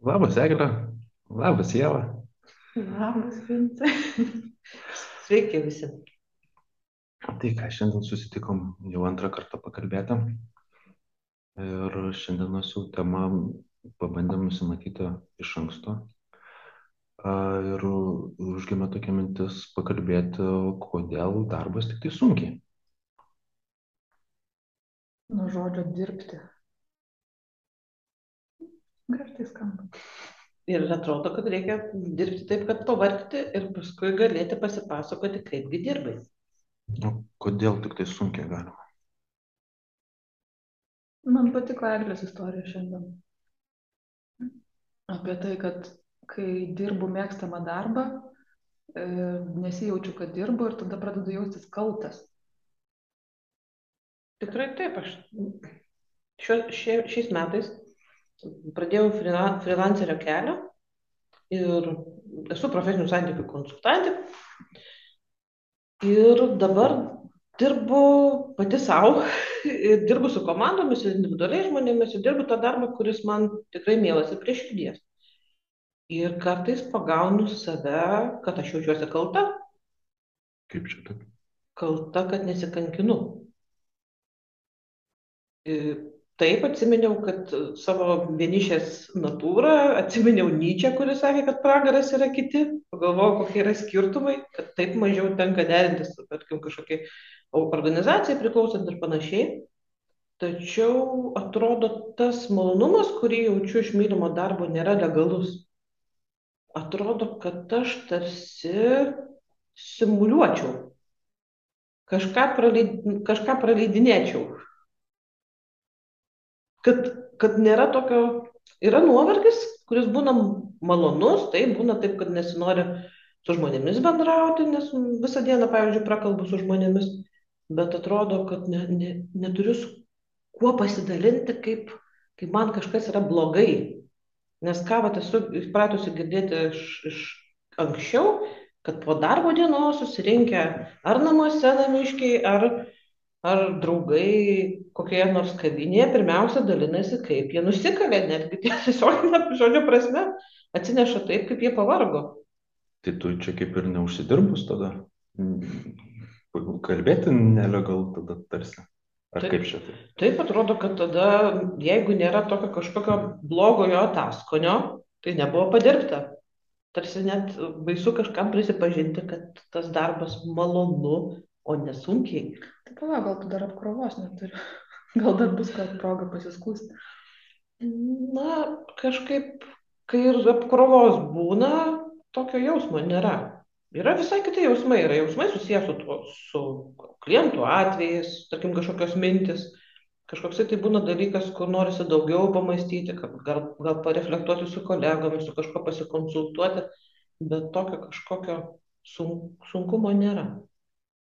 Labas, Eglė. Labas, Jėva. Labas, Vincai. Sveiki visi. Tai ką, šiandien susitikom jau antrą kartą pakalbėti. Ir šiandienos jau temą pabandėm nusimatyti iš anksto. Ir užgimė tokia mintis pakalbėti, kodėl darbas tik tai sunkiai. Nuo žodžio dirbti. Gražiai skamba. Ir atrodo, kad reikia dirbti taip, kad pavargti ir paskui galėti pasipasakoti, kaipgi dirbai. O kodėl tik tai sunkiai galima? Man patiko Eglės istorija šiandien. Apie tai, kad kai dirbu mėgstamą darbą, e, nesijaučiu, kad dirbu ir tada pradedu jaustis kaltas. Tikrai taip, aš šio, šie, šiais metais pradėjau freelancerio kelią ir esu profesinių santykių konsultantė. Ir dabar dirbu pati savo, ir dirbu su komandomis, ir individualiai žmonėmis, ir dirbu tą darbą, kuris man tikrai mielas ir prie širdies. Ir kartais pagaunu save, kad aš jaučiuosi kalta, Kaip čia taip? kalta, kad nesikankinu. Ir Taip atsiminiau, kad savo vienišės natūrą, atsiminiau Nyčią, kuris sakė, kad pragaras yra kiti, pagalvojau, kokie yra skirtumai, kad taip mažiau tenka derintis, su, tarkim, kažkokiai organizacijai priklausant ir panašiai. Tačiau atrodo, tas malonumas, kurį jaučiu iš mylimo darbo, nėra legalus. Atrodo, kad aš tarsi simuliuočiau, kažką, praleid, kažką praleidinėčiau kad, kad nėra tokio, yra nuovargis, kuris būna malonus, tai būna taip, kad nesinori su žmonėmis bendrauti, nes visą dieną, pavyzdžiui, prakalbu su žmonėmis, bet atrodo, kad ne, ne, neturiu su kuo pasidalinti, kaip, kaip man kažkas yra blogai. Nes ką vat esu įpratusi girdėti iš, iš anksčiau, kad po darbo dienos susirinkę ar namuose namiškiai, ar ar draugai kokioje nors kavinėje pirmiausia dalinasi, kaip jie nusikalė, netgi tiesiogine žodžio prasme atsineša taip, kaip jie pavargo. Tai tu čia kaip ir neužsidirbus tada? Kalbėti nelegal tada tarsi. Ar Taip. kaip čia tai? Taip atrodo, kad tada, jeigu nėra tokio kažkokio blogojo ataskonio, tai nebuvo padirbta. Tarsi net baisu kažkam prisipažinti, kad tas darbas malonu, o nesunkiai. Tai pala, gal tu dar apkrovos neturi. Gal dar bus gal proga pasiskūsti. Na, kažkaip, kai ir apkrovos būna, tokio jausmo nėra. Yra visai kiti jausmai, yra jausmai susijęs su, tuo, su klientų atvejais, tarkim, kažkokios mintis. Kažkoks tai būna dalykas, kur norisi daugiau pamastyti, gal, gal pareflektuoti su kolegomis, su kažko pasikonsultuoti, bet tokio kažkokio sun, sunkumo nėra.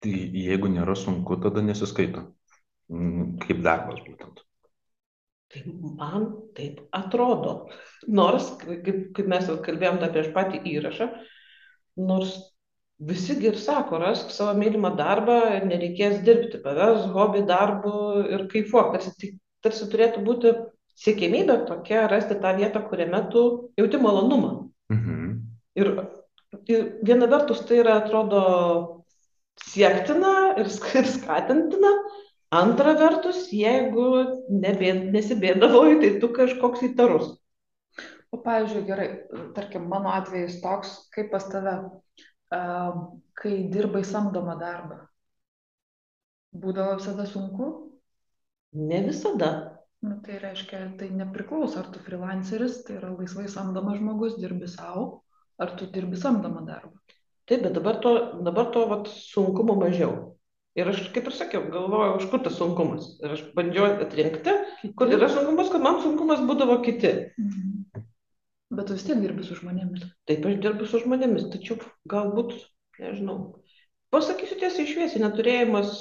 Tai jeigu nėra sunku, tada nesiskaito. Mm, Kaip darbas būtent. Tai man taip atrodo. Nors, kaip, kaip mes kalbėjom dar prieš patį įrašą, nors visi ir sako, rask savo mylimą darbą ir nereikės dirbti, pavers hobį darbu ir kaifuok. Tarsi, tarsi turėtų būti siekėmybė tokia rasti tą vietą, kuriame tu jauti malonumą. Mhm. Ir, ir viena vertus tai yra, atrodo, siektina ir sk- ir skatintina. Antra vertus, jeigu nebė, nesibėdavoji, tai tu kažkoks įtarus. O pavyzdžiui, gerai, tarkim, mano atvejis toks, kaip pas tave, kai dirbai samdomą darbą. Būdavo visada sunku, Ne visada. nu, tai reiškia, tai nepriklauso, ar tu freelanceris, tai yra laisvai samdomas žmogus, dirbi savo, ar tu dirbi samdomą darbą. Taip, bet dabar to, dabar to vat, sunkumo mažiau. Ir aš, kaip ir sakiau, galvojau, iš kur tas sunkumas. Ir aš bandžiau atrinkti, kur yra sunkumas, kad man sunkumas būdavo kiti. Mhm. Bet tu vis tiek dirbi su žmonėmis. Taip, aš dirbu su žmonėmis, tačiau galbūt, nežinau, pasakysiu tiesiai išviesiai, neturėjimas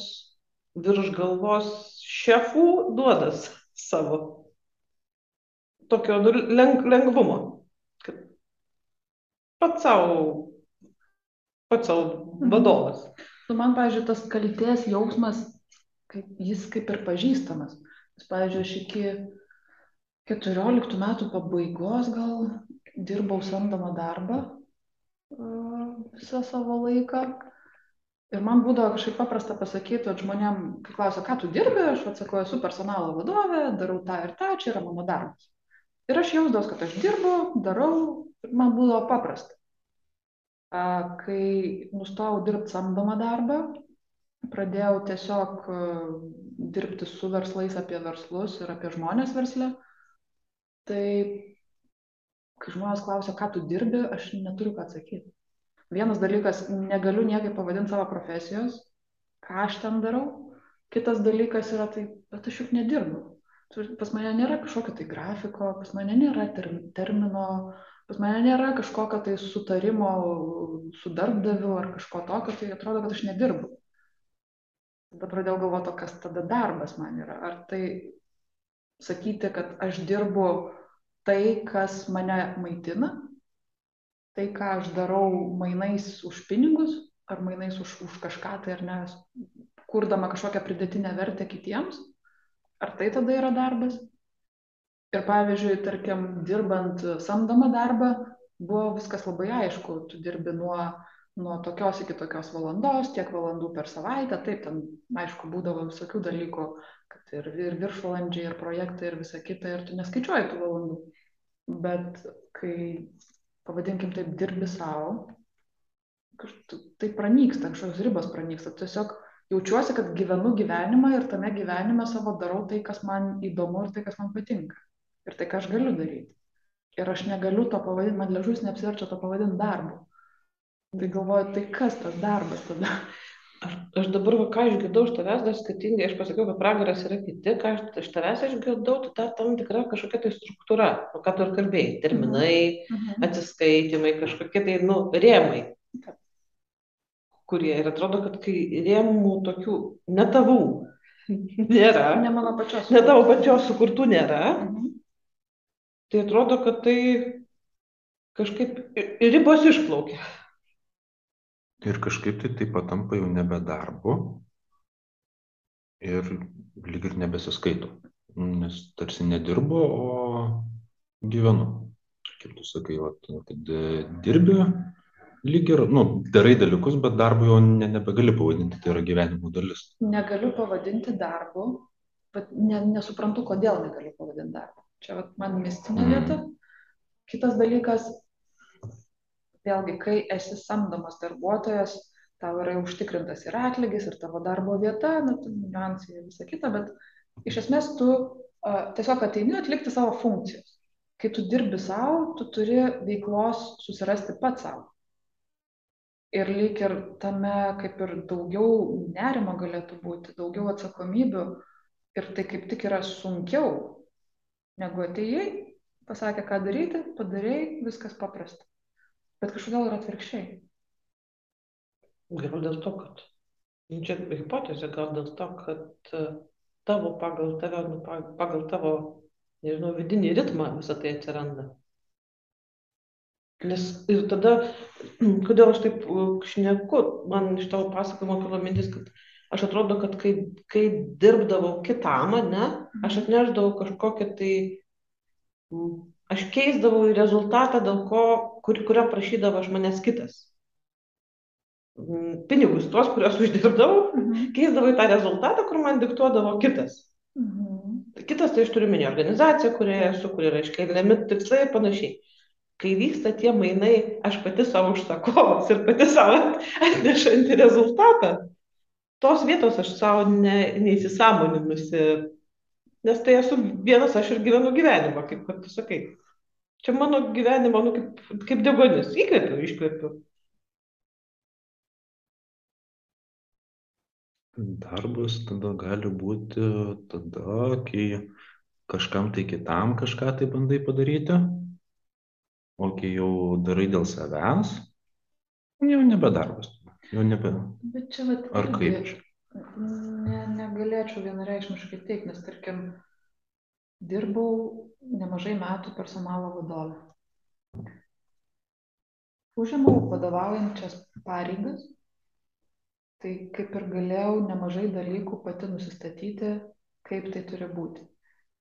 virš galvos šefų duodas savo. Tokio leng, lengvumo. Kad pats savo, pats savo Mhm. vadovas. Nu, man, pavyzdžiui, tas kalties jausmas, kaip, jis kaip ir pažįstamas. Nes, pavyzdžiui, aš iki, 14 metų pabaigos gal dirbau samdomą darbą a, visą savo laiką. Ir man būdavo kažkaip paprasta pasakyti, žmonėm, kai klausia, ką tu dirbi, aš atsakau, esu personalo vadovė, darau tą ir tą, čia yra mano darbas. Ir aš jausdavau, kad aš dirbu, darau, man būdavo paprasta. Kai nustojau dirbti samdomą darbą, pradėjau tiesiog dirbti su verslais apie verslus ir apie žmonės verslę, tai kai žmonės klausia, ką tu dirbi, aš neturiu ką atsakyti. Vienas dalykas, negaliu niekaip pavadinti savo profesijos, ką aš ten darau. Kitas dalykas yra tai, bet aš juk nedirbu. Pas mane nėra kažkokio tai grafiko, pas mane nėra ter termino, pas mane nėra kažkokio tai sutarimo su darbdaviu ar kažko tokio, tai atrodo, kad aš nedirbu. Tada pradėjau galvoti, kas tada darbas man yra. Ar tai sakyti, kad aš dirbu tai, kas mane maitina, tai, ką aš darau mainais už pinigus ar mainais už, už kažką tai ar ne, kurdama kažkokią pridėtinę vertę kitiems, ar tai tada yra darbas? Ir pavyzdžiui, tarkim, dirbant samdomą darbą, buvo viskas labai aišku, tu dirbi nuo, nuo tokios iki tokios valandos, tiek valandų per savaitę, taip, ten aišku, būdavo visokių dalykų, kad ir, ir viršvalandžiai, ir projektai, ir visa kita, ir tu neskaičiuoji tų valandų. Bet kai pavadinkim taip, dirbi savo, tai pranyksta, kažkokios ribos pranyksta. Tiesiog jaučiuosi, kad gyvenu gyvenimą ir tame gyvenime savo darau tai, kas man įdomu ir tai, kas man patinka. Ir tai, ką aš galiu daryti. Ir aš negaliu to pavadinti, man ležus neapsiverčia to pavadinti darbu. Tai galvoju, tai kas tas darbas tada? Aš, aš dabar, va, ką išgirdau iš tavęs, dar skirtingai, aš pasakiau, kad pragaras yra kiti, ką aš iš tavęs išgirdau, tai dar tam tikra kažkokia tai struktūra, o ką tu ir kalbėjai, terminai, mhm. atsiskaitimai, kažkokie tai, nu, rėmai, kurie ir atrodo, kad kai rėmų tokių netavų nėra, ne mano pačios, ne tavo pačios sukurtų nėra, mhm. Tai atrodo, kad tai kažkaip ribos išplaukia. Ir kažkaip tai tai patampa jau nebe darbu ir lyg ir nebesiskaito. Nes tarsi nedirbu, o gyvenu. Kaip tu sakai, va, kad e, dirbi, lyg ir, nu, darai dalykus, bet darbu jau ne, nebegali pavadinti, tai yra gyvenimo dalis. Negaliu pavadinti darbu, bet ne, nesuprantu, kodėl negaliu pavadinti darbu. Čia vat, man mistinė mm. vieta. Kitas dalykas, vėlgi, kai esi samdomas darbuotojas, tau yra užtikrintas ir atlygis, ir tavo darbo vieta, na, niuansai ir visa kita, bet iš esmės tu a, tiesiog ateini atlikti savo funkcijos. Kai tu dirbi savo, tu turi veiklos susirasti pats savo. Ir lyg ir tame kaip ir daugiau nerimo galėtų būti, daugiau atsakomybių ir tai kaip tik yra sunkiau negu atėjai, pasakė, ką daryti, padarėjai, viskas paprasta bet kažkodėl yra atvirkščiai. Gal dėl to, kad, čia hipotezė, gal dėl to, kad e, tavo pagal tave, nu, pagal tavo, nežinau, vidinį ritmą visą tai atsiranda. Nes ir tada, kodėl aš taip e, šneku, man iš tavo pasakojimo kilo mintis, kad aš atrodo, kad kai, kai dirbdavau kitam, ne, aš atneždavau kažkokią tai aš keisdavau į rezultatą, dėl ko, kur, kurio prašydavo iš manęs kitas. Pinigus, tuos, kuriuos uždirbdavau, mhm. keisdavau į tą rezultatą, kur man diktuodavo kitas. Mhm. Kitas tai aš turiu minį organizaciją, kurioje esu, kur yra iškeliami tikslai ir panašiai. Kai vyksta tie mainai, aš pati savo užsakovas ir pati savo atnešanti rezultatą, tos vietos aš savo ne, neįsisamoninusi nes tai esu vienas aš ir gyvenu gyvenimą, kaip kad tu sakai. Čia mano gyvenimo, nu, kaip, kaip degonis, įkvepiu, iškvepiu. Darbas tada gali būti tada, kai kažkam tai kitam kažką tai bandai padaryti, o kai jau darai dėl savęs, jau nebe darbas. Jau nebe. Bet čia vat, Ar kaip? Ne, negalėčiau vienareikšmiškai teikti, nes tarkim, dirbau nemažai metų personalo vadovė. Užėmiau vadovaujančias pareigas, tai kaip ir galėjau nemažai dalykų pati nusistatyti, kaip tai turi būti.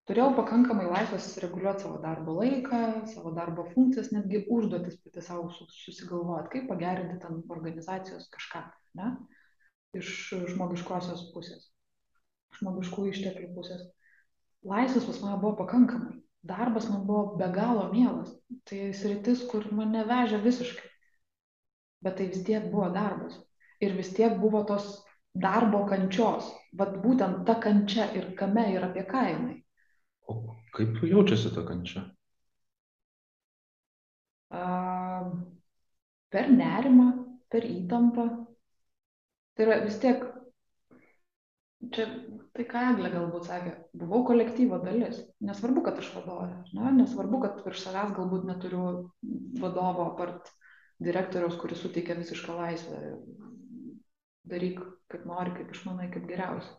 Turėjau pakankamai laisvės reguliuoti savo darbo laiką, savo darbo funkcijas, netgi užduotis pati savo susigalvoti, kaip pagerinti ten organizacijos kažką, ne? iš žmogiškosios pusės, žmogiškų išteklių pusės. Laisvės pas mane buvo pakankamai. Darbas man buvo be galo mielas. Tai sritis, kur mane vežė visiškai. Bet tai vis tiek buvo darbas. Ir vis tiek buvo tos darbo kančios. Vat būtent ta kančia ir kame ir apie ką jinai. Kaip jaučiasi ta kančia? Per nerimą, per įtampą. Tai yra vis tiek, čia tai ką Eglė galbūt sakė, buvau kolektyvo dalis. Nesvarbu, kad aš vadovė, ne? nesvarbu, kad virš savęs galbūt neturiu vadovo apart direktoriaus, kuris suteikia visišką laisvę. Daryk, kaip nori, kaip išmanai, kaip geriausia.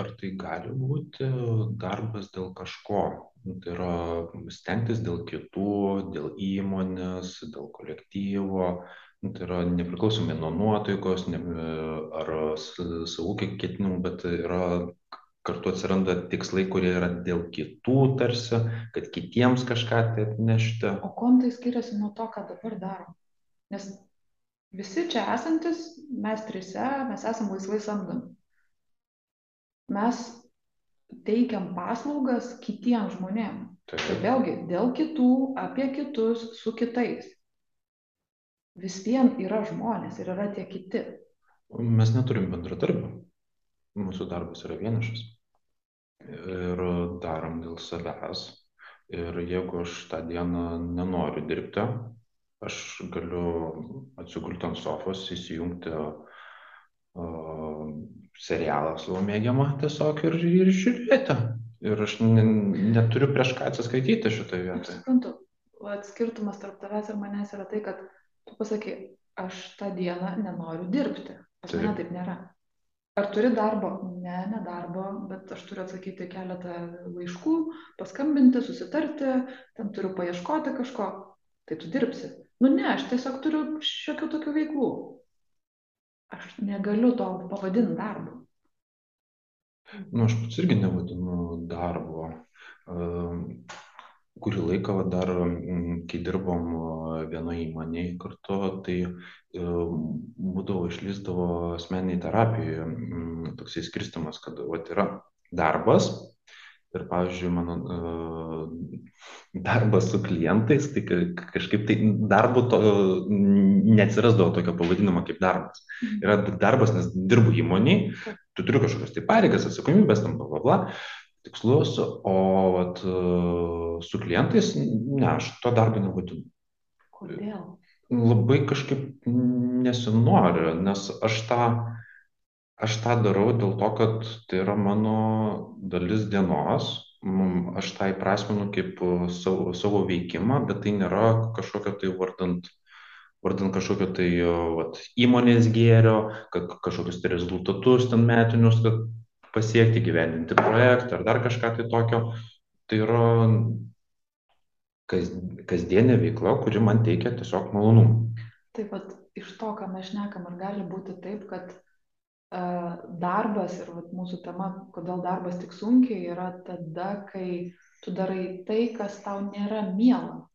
Ar tai gali būti darbas dėl kažko? Nu, tai yra stengtis dėl kitų, dėl įmonės, dėl kolektyvo, nu, tai yra nepriklausomai nuo nuotaikos ne, ar savų ketinimų, bet yra kartu atsiranda tikslai, kurie yra dėl kitų tarsi, kad kitiems kažką tai atnešti. O kuom tai skiriasi nuo to, ką dabar darom? Nes visi čia esantis, mes trise, mes esame laisvai samdomi mes teikiam paslaugas kitiem žmonėm. Taip. Ir vėlgi, dėl kitų, apie kitus, su kitais. Vis vien yra žmonės ir yra tie kiti. Mes neturim bendradarbių. Mūsų darbas yra vienišas. Ir darom dėl savęs. Ir jeigu aš tą dieną nenoriu dirbti, aš galiu atsigulti ant sofos, įsijungti serialą savo mėgiamą tiesiog ir, ir žiūrėti. Ir aš ne, neturiu prieš ką atsiskaityti šitoje vietoje. suprantu, skirtumas tarp tavęs ir manęs yra tai, kad tu pasakai, aš tą dieną nenoriu dirbti. Pas Taip. mane taip nėra. Ar turi darbo? Ne, ne darbo, bet aš turiu atsakyti keletą laiškų, paskambinti, susitarti, ten turiu paieškoti kažko. Tai tu dirbsi. Nu ne, aš tiesiog turiu šiokių tokių veiklų. Aš negaliu to pavadinti darbu. Nu, aš pats irgi nevadinu darbo. Ehm, Kurį laiką va, dar, mm, kai dirbom vienoje įmonėje kartu, tai ehm, būdavo išlysdavo asmeniai terapijoje mm, toksai skirstimas, kad va, yra darbas ir, pavyzdžiui, mano e, darbas su klientais, tai ka- kažkaip tai darbo to neatsirasdavo tokio pavadinimo kaip darbas. Yra darbas, nes dirbu įmoniai, tu turi kažkokias tai pareigas, atsakomybės, tam bla bla bla, tikslus, o vat, e, su klientais, ne, aš to darbo nevadinu. Kodėl? Labai kažkaip nesinori, nes aš tą, aš tą darau dėl to, kad tai yra mano dalis dienos, aš tą įprasminu kaip e, savo, savo veikimą, bet tai nėra kažkokio tai vardant vardant kažkokio tai e, vat, įmonės gėrio, kažkokius tai rezultatus ten metinius, kad pasiekti, gyvendinti projektą ar dar kažką tai tokio. Tai yra kas, kasdienė veikla, kuri man teikia tiesiog malonumą. Taip pat iš to, ką mes šnekam, ar gali būti taip, kad uh, darbas ir vat, mūsų tema, kodėl darbas tik sunkiai, yra tada, kai tu darai tai, kas tau nėra miela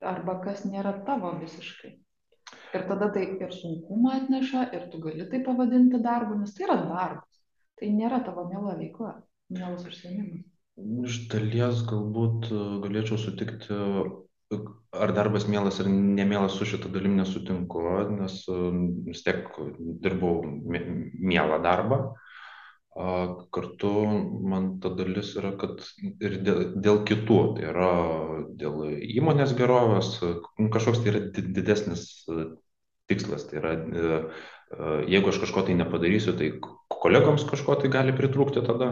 arba kas nėra tavo visiškai. Ir tada tai ir sunkumą atneša, ir tu gali tai pavadinti darbu, nes tai yra darbas. Tai nėra tavo miela veikla, mielas užsienimas. Iš dalies galbūt e, galėčiau sutikti, e, ar darbas mielas ar nemielas su šitą dalim nesutinku, nes e, vis tiek dirbau mie- mielą darbą. Kartu man ta dalis yra, kad ir dėl, dėl kitų, tai yra dėl įmonės gerovės, nu, kažkoks tai yra di- didesnis e, tikslas. Tai yra, e, e, jeigu aš kažko tai nepadarysiu, tai kolegoms kažko tai gali pritrūkti tada,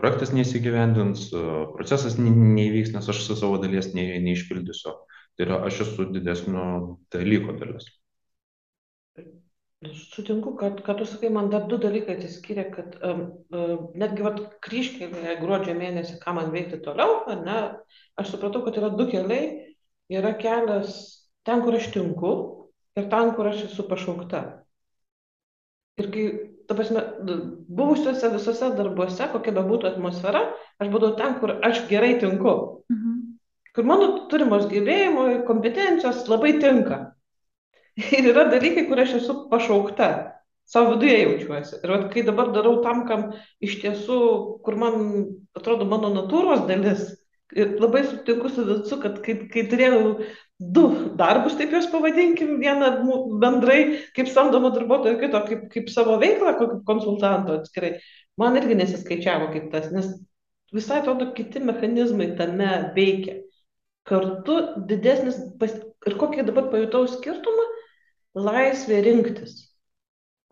projektas neįsigyvendins, procesas ne- neįvyks, nes aš savo dalies ne, neišpildysiu. Tai yra, aš esu didesnio dalyko dalis. Sutinku, kad, kad tu sakai, man dar du dalykai atsiskiria, kad um, um, netgi vat, kryškelėje gruodžio mėnesį, ką man veikti toliau, ne, aš supratau, kad yra du keliai, yra kelias ten, kur aš tinku ir ten, kur aš esu pašaukta. Ir kai ta prasme, buvusiuose visose darbuose, kokia bebūtų atmosfera, aš būdavau ten, kur aš gerai tinku. Mhm. Kur mano turimos gebėjimai, kompetencijos labai tinka. Ir yra dalykai, kur aš esu pašaukta, savo viduje jaučiuosi. Ir vat, kai dabar darau tam, kam iš tiesų, kur man atrodo mano natūros dalis, ir labai sutinku su visu, kad kai, kai turėjau du darbus, taip juos pavadinkim, vieną bendrai kaip samdomo darbuotojo, kito kaip, kaip savo veiklą, kaip konsultanto atskirai, man irgi nesiskaičiavo kaip tas, nes visai atrodo kiti mechanizmai tame veikia. Kartu didesnis, pas... ir kokį dabar pajutau skirtumą, laisvė rinktis.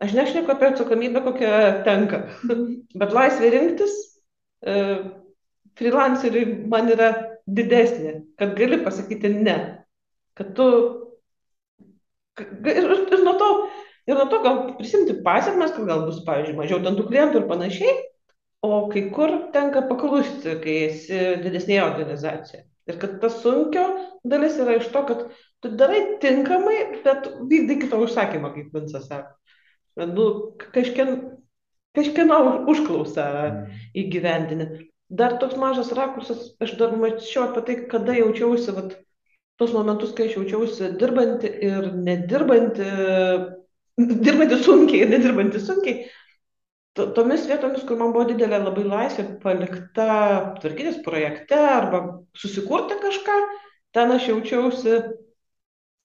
Aš nešneku apie atsakomybę, kokią tenka, bet laisvė rinktis e, freelanceriui man yra didesnė, kad gali pasakyti ne, kad tu ir, ir, ir nuo to, ir nuo to gal prisimti pasiekmes, kad gal bus, pavyzdžiui, mažiau ten tų klientų ir panašiai, o kai kur tenka paklusti, kai esi didesnėje organizacijoje. Ir kad ta sunkio dalis yra iš to, kad tu darai tinkamai, bet vykdai kito užsakymą, kaip Vinsas sako. Nu, kažkien, kažkieno už- užklausą įgyvendinę. Dar toks mažas rakursas, aš dar mačiau apie tai, kada jaučiausi, vat, tos momentus, kai aš jaučiausi dirbanti ir nedirbanti, dirbanti sunkiai ir nedirbanti sunkiai. To- Tomis vietomis, kur man buvo didelė labai laisvė palikta tvarkytis projekte arba susikurti kažką, ten aš jaučiausi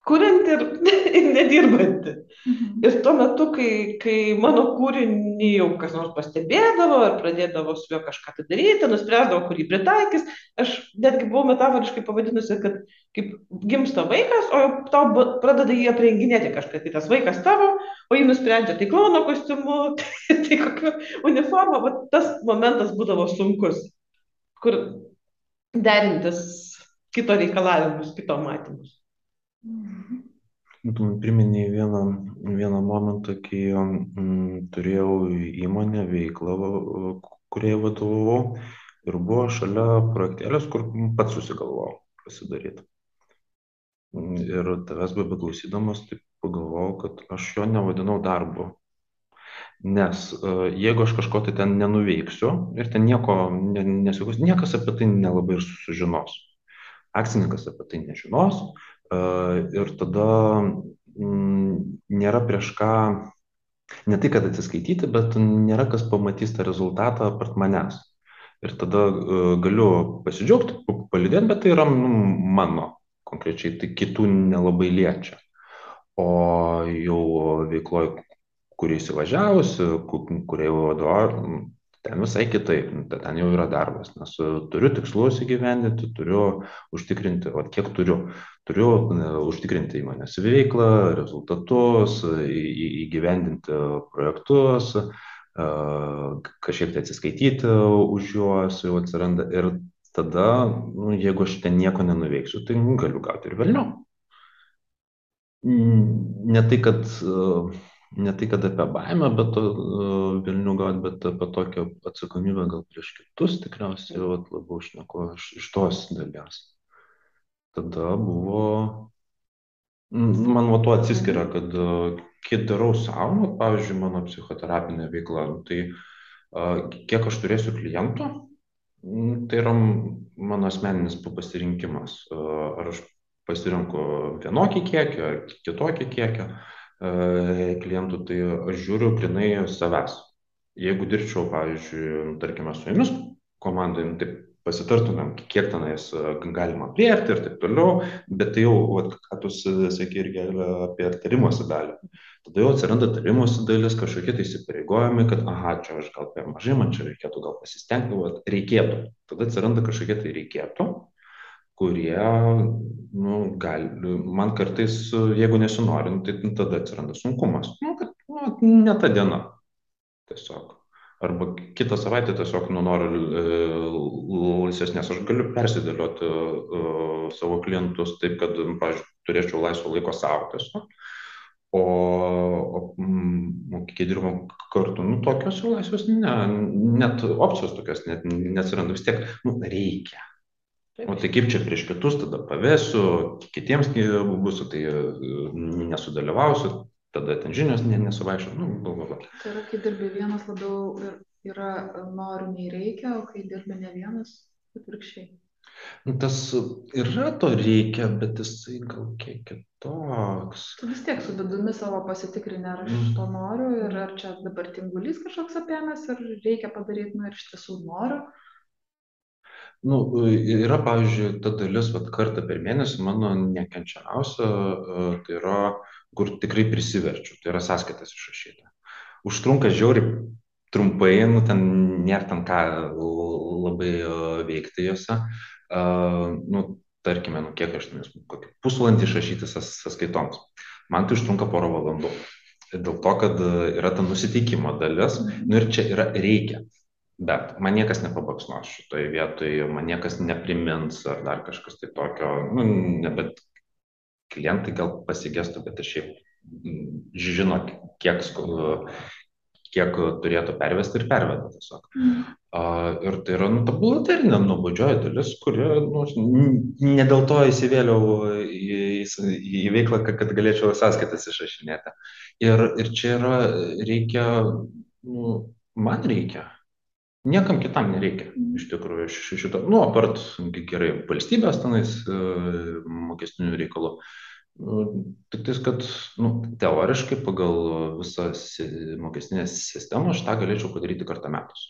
kurianti ir, ir nedirbanti. Mhm. Ir tuo metu, kai, kai mano kūrinį jau kas nors pastebėdavo ar pradėdavo su juo kažką tai daryti, nuspręsdavo, kurį pritaikys, aš netgi buvau metaforiškai pavadinusi, kad kaip gimsta vaikas, o tau pradeda jį aprenginėti kažkas, tai tas vaikas tavo, o jį nusprendžia tai klono kostiumu, tai, tai kokiu uniforma, va, tas momentas būdavo sunkus, kur derintis kito reikalavimus, kito matymus. Tu man priminėjai vieną, vieną momentą, kai mm, turėjau įmonę, veiklą, kuriai vadovavau ir buvo šalia projektėlės, kur pats susigalvojau pasidaryti. Ir tavęs be beklausydamas, taip pagalvojau, kad aš jo nevadinau darbu. Nes jeigu aš kažko tai ten nenuveiksiu ir ten nieko ne, nesigaus, niekas apie tai nelabai ir sužinos. Akcininkas apie tai nežinos ir tada mm, nėra prieš ką, ne tai kad atsiskaityti, bet nėra kas pamatys tą rezultatą apart manęs. Ir tada galiu pasidžiaugti, pa- palydėti, bet tai yra nu, mano konkrečiai, tai kitų nelabai liečia. O jau veikloj, kurį įsivažiavusi, kuriai vadovauju, ten visai kitaip, nu, ten jau yra darbas, nes e, turiu tikslus įgyvendinti, turiu užtikrinti, o kiek turiu, turiu e, užtikrinti įmonės veiklą, rezultatus, įgyvendinti projektus, e, kažkiek tai atsiskaityti už juos, jau atsiranda ir tada, nu, jeigu aš ten nieko nenuveiksiu, tai nu, galiu gauti ir vėliau. Ne tai, kad, e, ne tai, kad apie baimę, bet vilnių gauti, bet apie tokią atsakomybę gal prieš kitus tikriausiai vat, labiau šneku iš, iš tos dalies. Tada buvo, man va tuo atsiskiria, kad e, kai darau savo, nu, pavyzdžiui, mano psichoterapinė veikla, nu, tai e, kiek aš turėsiu klientų, mm, tai yra mano asmeninis pasirinkimas. Ar aš pasirenku vienokį kiekį ar kitokį kiekį e, klientų, tai aš žiūriu grinai savęs. Jeigu dirbčiau, pavyzdžiui, tarkime, su jumis komandai, nu, tai pasitartumėm, kiek tenais e, galima priarti ir taip toliau, bet tai jau, vat, ką tu sakei irgi apie tarimosi dalį. Tada jau atsiranda tarimosi dalis, kažkokie tai įsipareigojimai, kad, aha, čia aš gal per mažai, man čia reikėtų gal pasistengti, vat, reikėtų. Tada atsiranda kažkokie tai reikėtų, kurie, nu, gali, man kartais, jeigu nesinori, nu, tai tada atsiranda sunkumas. Nu, kad, nu, ne ta diena. Tiesiog. Arba kitą savaitę tiesiog nu, noriu e, laisvesnės, aš galiu persidėlioti e, savo klientus taip, kad, pavyzdžiui, turėčiau laisvo laiko savo tiesiog. O, o mm, kai dirbam kartu, nu, tokios laisvės, ne, net opcijos tokios net neatsiranda, vis tiek, nu, reikia. O tai kaip čia prieš kitus tada pavėsiu, kitiems bus, tai e, nesudalyvausiu. tada ten žinios ne, nesuvaišo, nu, bla, bla, bla. Tai yra, kai dirbi vienas labiau ir yra noriu nei reikia, o kai dirbi ne vienas, atvirkščiai. Nu, tas yra to reikia, bet jisai gal kiek kitoks. Tu vis tiek su vidumi savo pasitikrini, ar aš Mm. to noriu ir ar čia dabar tingulys kažkoks apėmęs ir reikia padaryti, nu ir iš tiesų noriu. Nu, yra, pavyzdžiui, ta dalis, vat, kartą per mėnesį mano nekenčiamiausia, e, tai yra, kur tikrai prisiverčiu, tai yra sąskaitas išrašyti. Užtrunka žiauriai trumpai, nu, ten nėra ten ką labai e, veikti juose. E, Nu, tarkime, nu, kiek aš ten, kokį pusvalandį išrašyti sąs- sąskaitoms. Man tai užtrunka porą valandų. Dėl to, kad yra ta nusiteikimo dalis, nu ir čia yra reikia. Bet man niekas nepabaksnos šitoje vietoje, man niekas neprimins ar dar kažkas tai tokio, nu, nebet klientai gal pasigestų, bet ir šiaip mm, žino, kiek, kiek turėtų pervesti ir perveda tiesiog. Mhm. A, ir tai yra, nu, ta buhalterinė nuobodžioji dalis, kuri, nu, ne dėl to įsivėliau į, į, į veiklą, kad, kad galėčiau sąskaitas išrašinėti. Ir, ir čia yra, reikia, nu, man reikia. Niekam kitam nereikia, Mhm. iš tikrųjų, ši- šito, nu, apart gerai valstybės tenais e, mokestinių reikalų. Nu, Tik tais, kad nu, teoriškai pagal visą mokestinę sistemą aš tą galėčiau padaryti kartą metus.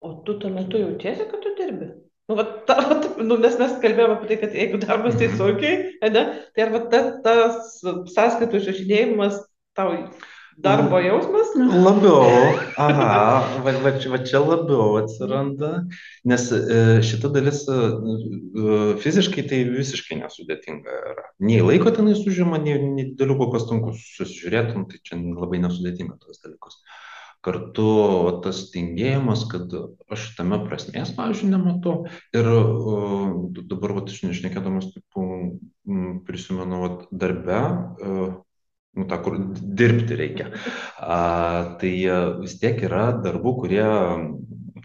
O tu tuo metu jautiesi, kad tu dirbi? Nu, va, ta, va, nu, nes mes kalbėjome apie tai, kad jeigu darbas tai sunkiai, ne, tai arba ta, tas sąskaitų išrašinėjimas tau darbo jausmas? Labiau, aha, va, va, va čia labiau atsiranda, nes e, šita dalis e, e, fiziškai tai visiškai nesudėtinga yra. Nei laiko tenai užima, nei, nei didelių pastangų susižiūrėtum, tai čia labai nesudėtinga tos dalykus. Kartu tas tingėjimas, kad aš tame prasmės, pavyzdžiui, nematau. Ir uh, dabar, va, aš nešnekėdamas, prisimenu, va, darbe, nu, tą, kur dirbti reikia. A, tai e, vis tiek yra darbų, kurie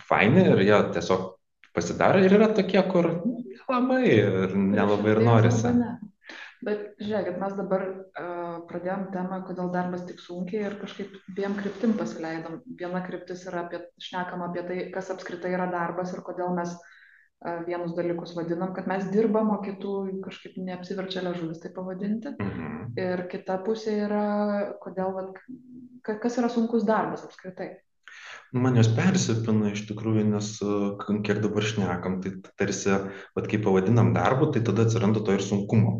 faini ir jie tiesiog pasidaro ir yra tokie, kur nelabai ir nelabai ir Tai norisi. Bet žiūrėkit, mes dabar uh, pradėjom temą, kodėl darbas tik sunkiai ir kažkaip dviem kryptim pasileidom. Viena kryptis yra apie, šnekam apie tai, kas apskritai yra darbas ir kodėl mes uh, vienus dalykus vadinam, kad mes dirbam, o kitų kažkaip neapsiverčia ležuvis tai pavadinti. Mhm. Ir kita pusė yra, kodėl, vat, ka- kas yra sunkus darbas apskritai. Man jos persipina iš tikrųjų, nes kiek dabar šnekam, tai tarsi, vat, kai pavadinam darbu, tai tada atsiranda to ir sunkumo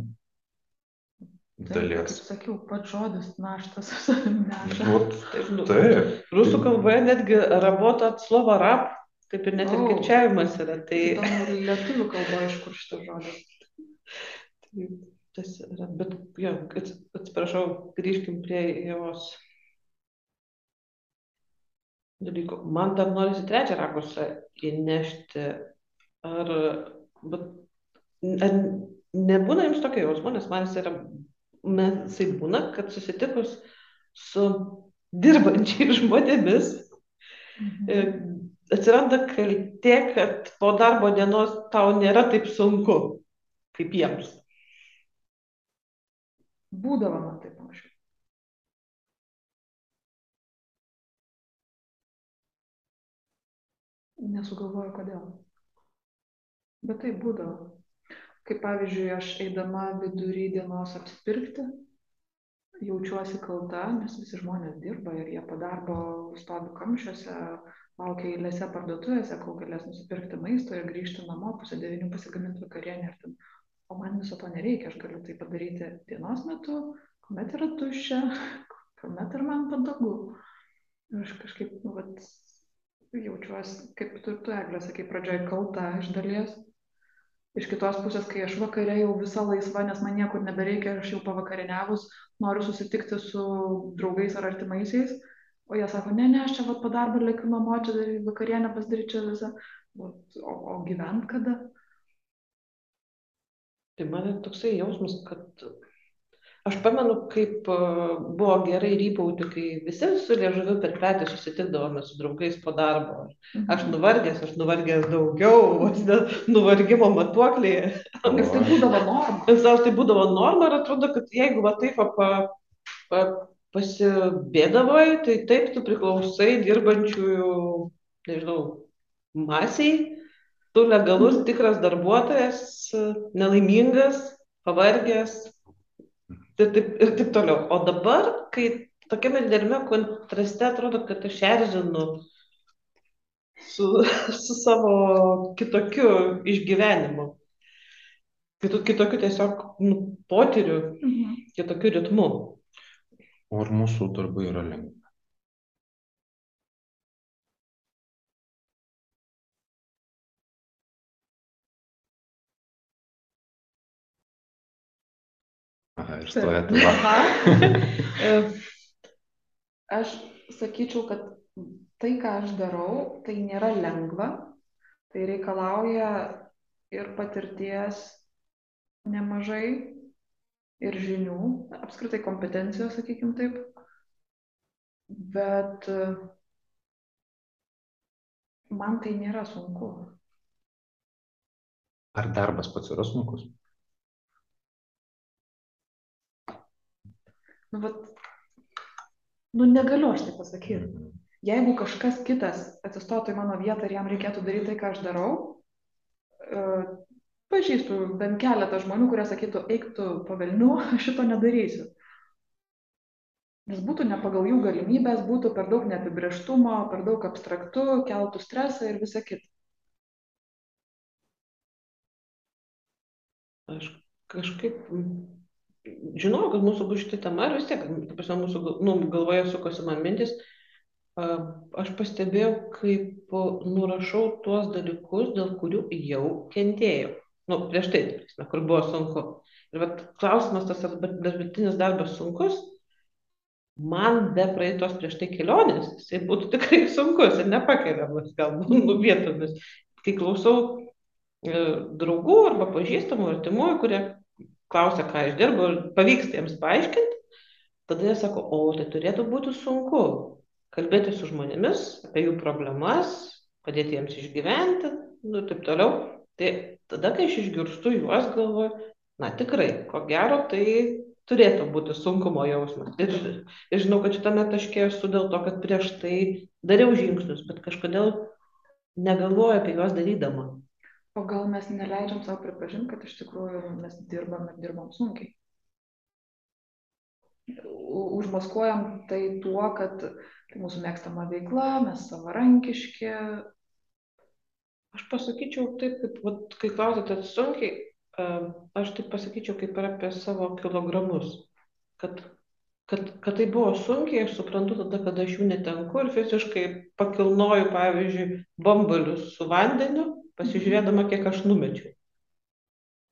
Taip, dalies. Kaip sakiau, pats žodis naštas neša. Vat, Taip, nu, Taip. Rusų kalboje netgi rabota at slovo kaip ir net ir O. kirčiavimas yra. Tai, Įdomu, lietuvių kalba iš kur šitas žodis. tai tas yra. Bet, jo, ats- atsiprašau, grįžkim prie jos dalykų. Man dar norisi trečią rakursą įnešti. Ar, bet, ar nebūna jums tokio jausmo, nes man jis yra, man jisai būna, kad susitikus su dirbančiais žmonėmis, Mhm. Atsiranda kaltė, kad po darbo dienos tau nėra taip sunku, kaip jiems. Būdavo man taip anksčiau. Nesugalvoju kodėl. Bet tai būdavo. Kaip pavyzdžiui, aš eidama vidury dienos apsipirkti, jaučiuosi kalta, nes visi žmonės dirba ir jie po darbo stovi kamščiuose, laukia eilėse parduotuvėse, kol galės nusipirkti maisto ir grįžti namo, pusę devynių pasigaminti vakarienę. ten- O man viso to nereikia, aš galiu tai padaryti dienos metu, kuomet yra tuščia, kuomet ir man patogu. Ir aš kažkaip, nu, vat, jaučiuosi, kaip tu, tu Eglė, sakai, pradžioj kalta iš dalies. Iš kitos pusės, kai aš vakare jau visa laisva, nes man niekur nebereikia, aš jau pavakarieniavus, noriu susitikti su draugais ar artimaisiais, o jie sako, ne, ne, aš čia vat po darbo lėkiu namo, čia dar vakarienę pasidaryti čia visą, o, o gyvent kada? Tai man toksai jausmas, kad aš pamenu, kaip buvo gerai rypauti, kai visi su liežuviu per petį susitikdavome su draugais po darbo. Aš nuvargęs, aš nuvargęs daugiau, nuvargimo matuokliai. Nes tai būdavo norma. Nes tai būdavo norma ir atrodo, kad jeigu va taip pa, pa, pasibėdavai, tai taip tu priklausai dirbančiųjų, nežinau, masiai, tu legalus tikras darbuotojas, nelaimingas, pavargęs ir taip, ir taip toliau. O dabar, kai tokiame didelime kontraste atrodo, kad aš erzinu su, su savo kitokiu išgyvenimu, kitokiu tiesiog nu, potyriu, Mhm. kitokiu ritmu. O ar mūsų darbai yra lengvi? Aha, ir stoja tyla. E, Aš sakyčiau, kad tai, ką aš darau, tai nėra lengva, tai reikalauja ir patirties nemažai, ir žinių, apskritai kompetencijos, sakykim taip. Bet e, man tai nėra sunku. Ar darbas pats yra sunkus? Nu, vat, nu negaliu aš tai pasakyti. Mhm. Jeigu kažkas kitas atsistotų į mano vietą ir jam reikėtų daryti tai, ką aš darau, e, pažįstu bent keletą žmonių, kurie sakytų, eik tu pavelniu, aš šito nedarysiu. Nes būtų ne pagal jų galimybės, būtų per daug neapibrieštumo, per daug abstraktu, keltų stresą ir visa kita. Aš kažkaip žinau, kad mūsų bus šitą temą ir vis tiek, prasme, mūsų nu, galvoje sukosi man mintis. Aš pastebėjau, kaip nurašau tuos dalykus, dėl kurių jau kentėjau. Nu, prieš tai, ta prasme, kur buvo sunku. Ir vat klausimas, tas ar dabartinis darbas sunkus, man be praeitos prieš tai kelionės, jisai būtų tikrai sunkus ir nepakeliamas galbūt nu, vietomis. Kai klausau e, draugų arba pažįstamų, artimųjų, kurie klausia, ką aš dirbu ir pavyksta jiems paaiškinti, tada jie sako, o tai turėtų būti sunku kalbėti su žmonėmis apie jų problemas, padėti jiems išgyventi, nu ir taip toliau. Tai tada, kai aš išgirstu juos, galvoju, na tikrai, ko gero, tai turėtų būti sunkumo jausmas. Ir, ir žinau, kad šitame taške esu dėl to, kad prieš tai dariau žingsnius, bet kažkodėl negalvoju apie juos darydama. O gal mes neleidžiam savo pripažinti, kad iš tikrųjų mes dirbam ir dirbam sunkiai. Užmaskuojam tai tuo, kad tai mūsų mėgstama veikla, mes savarankiški. Aš pasakyčiau taip, kaip, vat, kai klausėte sunkiai, aš taip pasakyčiau kaip ir apie savo kilogramus. Kad, kad, kad tai buvo sunkiai, aš suprantu tada, kada aš jų netenku ir fiziškai pakilnoju, pavyzdžiui, bambalius su vandeniu, pasižiūrėdama, kiek aš numečiau.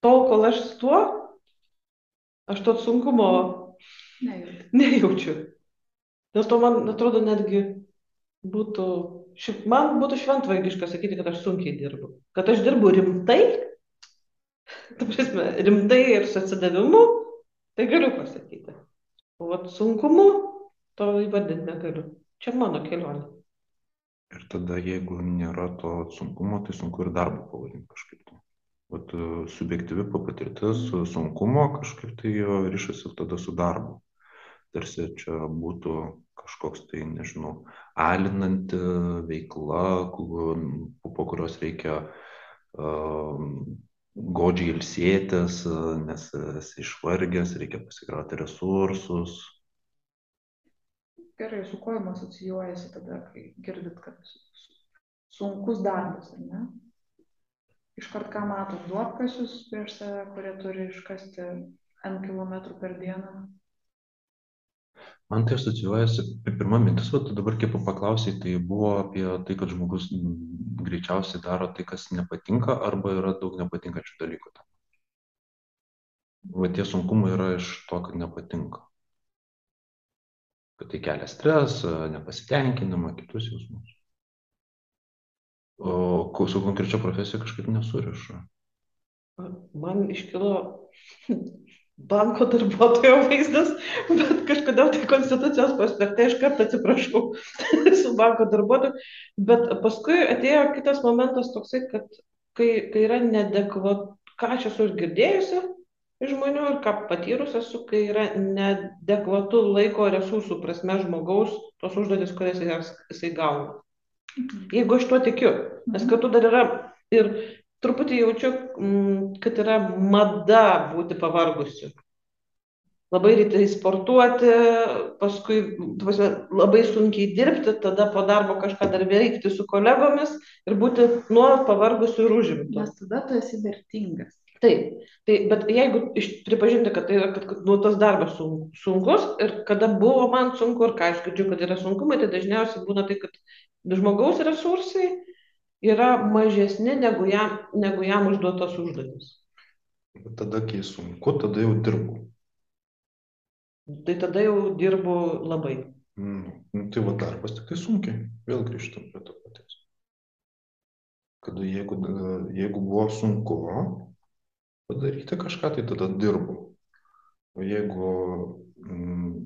Tol, kol aš su tuo, aš to sunkumo Nejauti. nejaučiu. Dėl to man atrodo netgi būtų, šiaip man būtų šventvaigiška sakyti, kad aš sunkiai dirbu. Kad aš dirbu rimtai, ta prasme, rimtai ir su atsidavimu, tai galiu pasakyti. O vat sunkumu to įvardinti negaliu. Čia mano kelionė. Ir tada, jeigu nėra to sunkumo, tai sunku ir darbą pavadinti kažkaip. Tai. Vat e, subjektyvi patirtis sunkumo kažkaip tai jo ryšasi tada su darbu. Tarsi čia būtų kažkoks tai, nežinau, alinanti veikla, po, kurios reikia godžiai ilsėtis, nes esi išvargęs, reikia pasikrauti resursus. Gerai, su kuo jums asocijuojasi tada, kai girdit, kad su- sunkus darbas, ar ne? Iškart ką matot, duopkasius prieš save, kurie turi iškasti N km per dieną. Man tai asocijuojasi, pi- pirma mintis, o dabar kaip paklausai, tai buvo apie tai, kad žmogus greičiausiai daro tai, kas nepatinka, arba yra daug nepatinkančių dalykų. Va tie sunkumai yra iš to, kad nepatinka. Kad tai kelia stresą, nepasitenkinimą, kitus jausmus. O su konkrečia profesija kažkaip nesuriša. Man iškilo banko darbuotojo vaizdas, bet kažkodėl tai konstitucijos prospekte iš karto atsiprašau su banko darbuotoju. Bet paskui atėjo kitas momentas toksai, kad kai, kai yra nedekvat, ką aš esu ir girdėjusi, iš žmonių ir ką patyrus esu, kai yra nedekvatu laiko resursų prasme žmogaus tos užduotis, kurias jisai gauna. Jeigu aš tuo tikiu, nes Mhm. kartu dar yra ir truputį jaučiu, mm, kad yra mada būti pavargusiu. Labai rytai sportuoti, paskui tu prasme, labai sunkiai dirbti, tada po darbo kažką dar veikti su kolegomis ir būti nuolat pavargusiu ir užimtu. Nes tada tu esi vertingas. Taip, tai, bet jeigu pripažinti, kad tai yra, kad, kad nu, tas darbas sun, sunkus ir kada buvo man sunku ir ką aš girdžiu, kad yra sunkumai, tai dažniausiai būna tai, kad žmogaus resursai yra mažesni negu jam, negu jam užduotos užduotis. Tada, kai sunku, tada jau dirbu. Tai tada jau dirbu labai. Mm, nu, tai va darbas tik tai sunkiai. Vėl grįžtam prie to paties. Kada jeigu, jeigu buvo sunku padaryti kažką, tai tada dirbu. O jeigu, mm,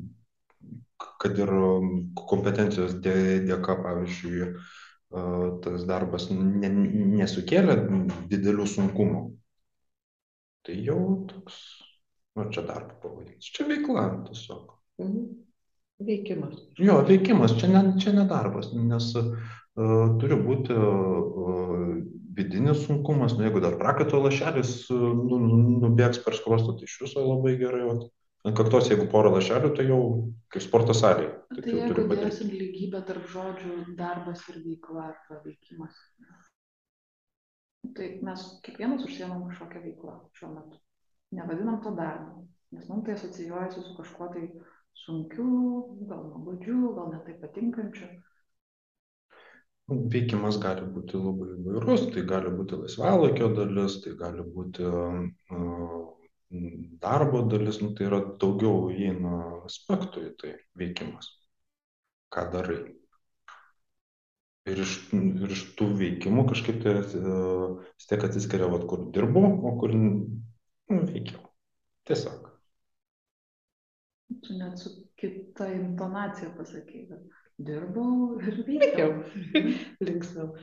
kad ir kompetencijos dė- dėka, pavyzdžiui, tas darbas ne, nesukėlė didelių sunkumų, tai jau toks, nu čia darbo pavadinimas, čia veikla tiesiog. Mhm. Veikimas. Jo, veikimas, čia ne, čia ne darbas, nes uh, turi būti uh, vidinis sunkumas, nu, jeigu dar prakaito lašelis uh, nu, nu- nubėgs per skrostą, tai iš viso labai gerai. Vat. Ant kaktos, jeigu porą lašelių, tai jau kaip sporto salėje. Tai Taip jau turi jeigu padaryti. dėsim lygybę tarp žodžių darbas ir veikla arba veikimas. Tai mes kiekvienas užsiemam kažkokią veiklą šiuo metu. Nevadinam to darbu, nes mums tai asocijuojasi su kažkuo tai sunkiu, gal nuobodžiu, gal netai patinkančiu. Veikimas gali būti labai įvairus, tai gali būti laisvalaikio dalis, tai gali būti uh, darbo dalis, nu, tai yra daugiau įeina aspektų į tai veikimas. Ką darai. Ir iš, ir iš tų veikimų kažkaip tai uh, vis tiek atsiskiria, vat, kur dirbu, o kur nu, veikiau. Tiesiog. Tu net su kita intonacija pasakei, kad dirbau ir Veikiau. veikiau. Linksmiau.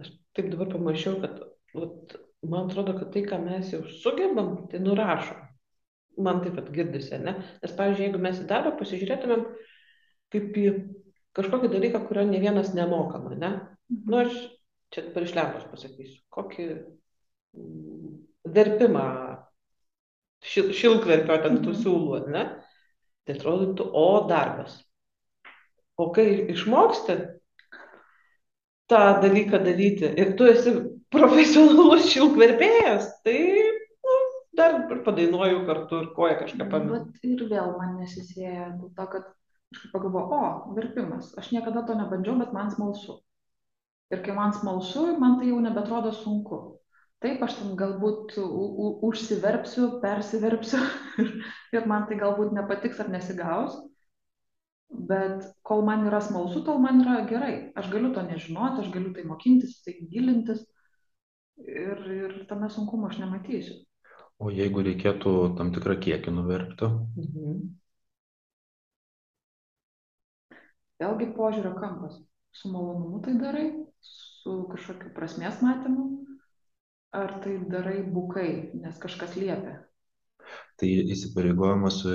Aš taip dabar pamačiau, kad vat, man atrodo, kad tai, ką mes jau sugebam, tai nurašom. Man taip pat girdisi, ne? Nes, pavyzdžiui, jeigu mes į darbą pasižiūrėtumėm kaip į kažkokį dalyką, kurio ne vienas nemokama, ne? Nu, aš čia dabar iš lempos pasakysiu, kokį mm, verpimą šil, šilkverpio ten tų Mhm. siūlų, ar ne? Tai atrodytų, o darbas. O kai išmoksti tą dalyką daryti ir tu esi profesionalus šilkverpėjas, tai nu, dar ir padainuoju kartu ir koją kažką pamenu. Bet ir vėl man nesisėja dėl to, kad kažkaip pagalvoju, o, verpimas, aš niekada to nebandžiau, bet man smalsu. Ir kai man smalsu, man tai jau nebetrodo sunku. Taip, aš ten galbūt užsiverpsiu, persiverpsiu ir man tai galbūt nepatiks ar nesigaus. Bet kol man yra smalsu, tol man yra gerai. Aš galiu to nežinoti, aš galiu tai mokintis, tai gilintis. Ir, ir tame sunkumo aš nematysiu. O jeigu reikėtų tam tikrą kiekį nuverpti, Mhm. Vėlgi požiūrio kampas. Su malonumu tai darai, su kažkokiu prasmės matymu, ar tai darai bukai, nes kažkas liepia. tai įsipareigojimas e,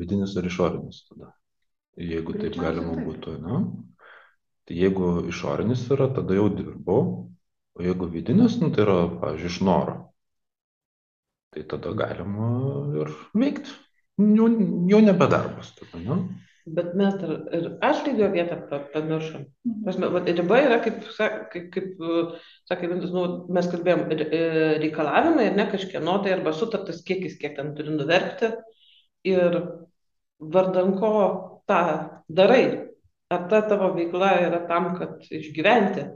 vidinis ar išorinis tada. Jeigu taip Greičiausiai galima taip. būtų, na. Tai jeigu išorinis yra, tada jau dirbu, o jeigu vidinis, nu, tai yra, pavyzdžiui, iš noro. Tai tada galima ir veikti. Jau, jau nebe darbas tada, ne? Bet mes dar ir atlygio vietą pa- pamiršom. Riba yra, kaip, kaip, kaip sakė Vintas, nu, mes kalbėjom, e, reikalavimai ir ne kažkieno tai arba sutartas kiekis, kiek ten turi nuverpti. Ir vardan ko tą darai. Ar ta tavo veikla yra tam, kad išgyventi?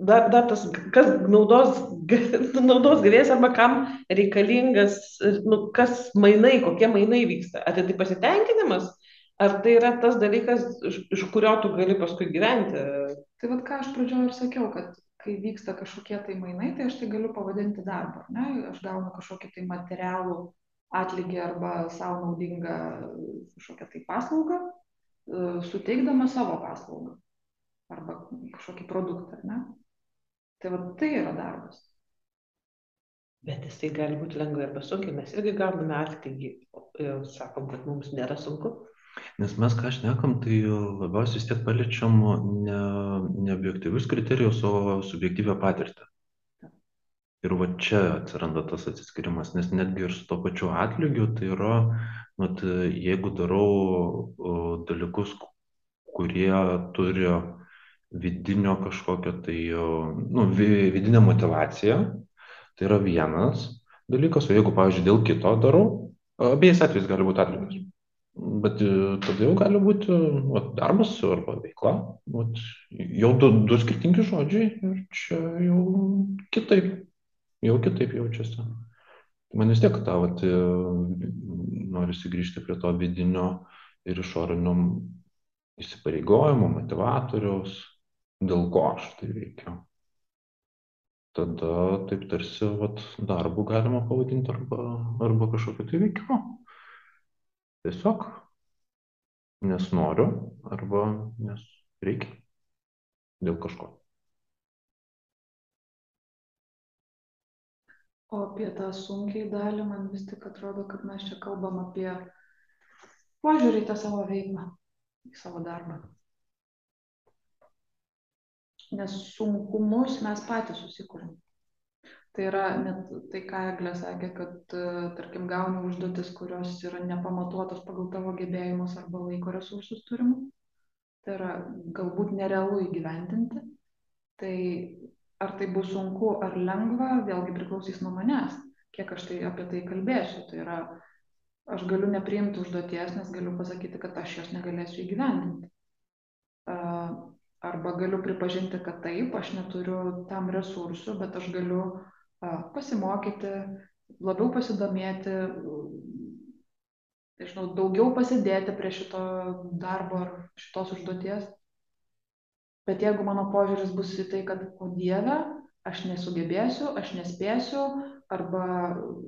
Dar, dar tas, kas naudos, naudos gavėjas arba kam reikalingas, nu, kas mainai, kokie mainai vyksta. Ar tai pasitenkinimas, ar tai yra tas dalykas, iš, iš kurio tu gali paskui gyventi. Tai vad ką aš pradžioje ir sakiau, kad kai vyksta kažkokie tai mainai, tai aš tai galiu pavadinti darbu. ar Ne? Aš gaunu kažkokį tai materialų atlygį arba savo naudingą kažkokią tai paslaugą, e, suteikdama savo paslaugą arba kažkokį produktą. Ne? Tai va tai yra darbas. Bet jisai gali būti lengvai arba sunkiai. Mes irgi gauname atlygį ir sakom, kad mums nėra sunku. Nes mes ką šnekam, tai labiausiai vis tiek paliečiam ne, ne objektyvius kriterijus, o subjektyvę patirtį. Ir va čia atsiranda tas atsiskirimas, nes netgi ir su to pačiu atlygiu, tai yra, mat, jeigu darau dalykus, kurie turi vidinio kažkokio tai, nu, vi- vidinę motivaciją, tai yra vienas dalykas, o jeigu, pavyzdžiui, dėl kito darau, abiejais atvejais gali būti atlygis. Bet e, tada jau gali būti vat, darbas arba veikla. Vat, jau du, du skirtingi žodžiai ir čia jau kitaip, jau kitaip jaučiasi. Man vis tiek tą, vat, e, norisi grįžti prie to vidinio ir išorinio įsipareigojimo, motivatoriaus, dėl ko aš tai veikiu. Tada taip tarsi vat, darbų galima pavadinti arba, arba kažkokiu tai veikimu. Tiesiog nes noriu arba nes reikia dėl kažko. O apie tą sunkiai dalį man vis tik atrodo, kad mes čia kalbam apie požiūrį į tą savo veiklą, į savo darbą. Nes sunkumus mes patys susikūrėm. Tai yra net tai, ką Eglė sakė, kad, e, tarkim, gauni užduotis, kurios yra nepamatuotos pagal tavo gebėjimus arba laiko resursus turimus. Tai yra galbūt nerealu įgyvendinti. Tai ar tai bus sunku ar lengva, vėlgi priklausys nuo manęs, kiek aš tai apie tai kalbėsiu. Tai yra, aš galiu nepriimti užduoties, nes galiu pasakyti, kad aš jos negalėsiu įgyvendinti. Arba galiu pripažinti, kad taip, aš neturiu tam resursų, bet aš galiu pasimokyti, labiau pasidomėti, nežinau, daugiau pasidėti prie šito darbo ar šitos užduoties. Bet jeigu mano požiūris bus į tai, kad, o Dieve, aš nesugebėsiu, aš nespėsiu, arba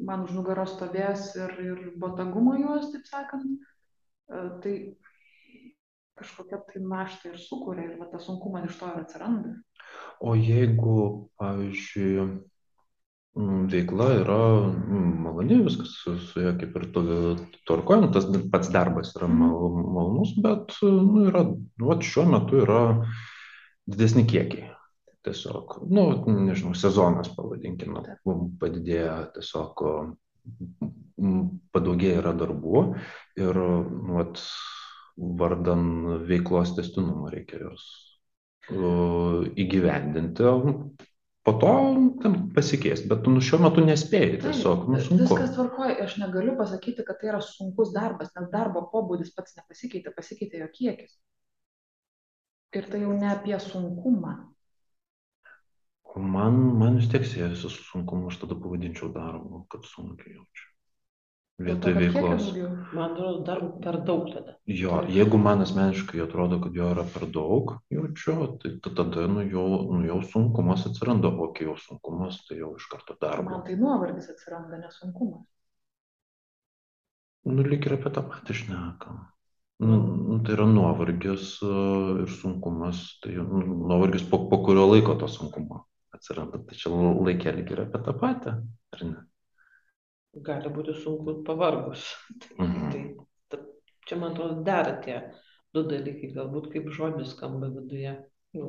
man už nugaros stovės ir, ir botagumo juos, taip sakant, tai kažkokia tai našta ir sukuria ir va, tas sunkumas iš to ir atsiranda. O jeigu, pavyzdžiui, Mm, veikla yra mm, maloni, viskas su, su ja kaip ir tvarkojant, tas pats darbas yra Mhm. mal, malonus, bet nu, yra, nu, šiuo metu yra didesni kiekiai. Tiesiog, nu, nežinau, sezonas pavadinkime, padidėja tiesiog, mm, padaugėja yra darbų ir, nu, vat, vardan veiklos testinumo reikia jos įgyvendinti, po to ten pasikeis, bet nu, šiuo metu nespėjai tiesiog, nu, sunku. Viskas tvarkoja, aš negaliu pasakyti, kad tai yra sunkus darbas, nes darbo pobūdis pats nepasikeitė, pasikeitė jo kiekis. Ir tai jau ne apie sunkumą. Man, man vis tiek siejasi su sunkumu, aš tada pavadinčiau darbu, kad sunkiai jaučiu. Vietoj veiklos. Man atrodo, dar per daug tada. Jo, jeigu man asmeniškai atrodo, kad jo yra per daug, jaučiu, tai tada nu, jau, nu, jau sunkumas atsiranda, o kai jau sunkumas, tai jau iš karto darbo. Man tai nuovargis atsiranda, nesunkumas. Nu, lyg ir apie tą patį šnekam. Nu, nu, tai yra nuovargis uh, ir sunkumas, tai nu, nuovargis po, po kurio laiko to sunkumo atsiranda. Čia laikė lyg ir apie tą patį, ar ne? Gali būti sunku pavargus. Tai, Mhm. tai ta, čia, man atrodo, dera tie du dalykai, galbūt kaip žodis skamba viduje jau,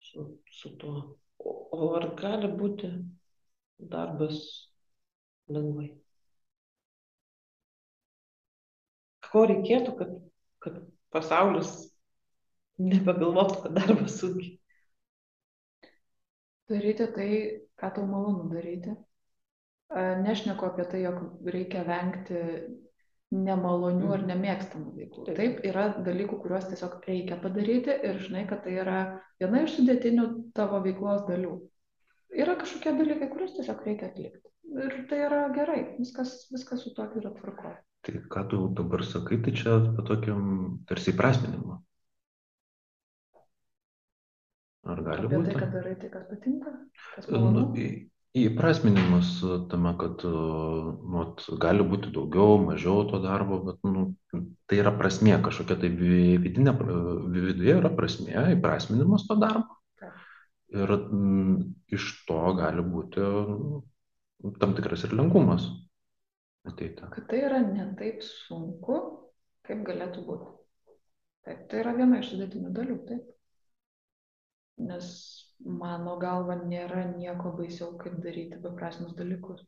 su, su tuo. O, o ar gali būti darbas lengvai? Ko reikėtų, kad, kad pasaulis nebegalvotų, kad darbas sunkiai? Daryti tai, ką tau malonu daryti. Nešneku apie tai, jog reikia vengti nemalonių ar nemėgstamų veiklų. Taip. Yra dalykų, kuriuos tiesiog reikia padaryti ir žinai, kad tai yra viena iš sudėtinių tavo veiklos dalių. Yra kažkokie dalykai, kuriuos tiesiog reikia atlikti. Ir tai yra gerai, viskas, viskas su to yra tvarkoje. Tai ką tu dabar sakai, tai čia apie tokiam tarsi įprasminimą. Ar gali Apie būti? tai, kad darai tai, kas patinka, kas Nu, malonu. į- Įprasminimas tame, kad nu, vat gali būti daugiau, mažiau to darbo, bet nu, tai yra prasmė, kažkokia tai vi- vidinė, pra- viduje yra prasmė, įprasminimas to darbo. Ir mm, iš to gali būti nu, tam tikras ir lengvumas ateita. Kad tai yra ne taip sunku, kaip galėtų būti. Taip, tai yra viena iš sudėtinių dalių, taip. Nes mano galva nėra nieko baisiau, kaip daryti beprasmius dalykus.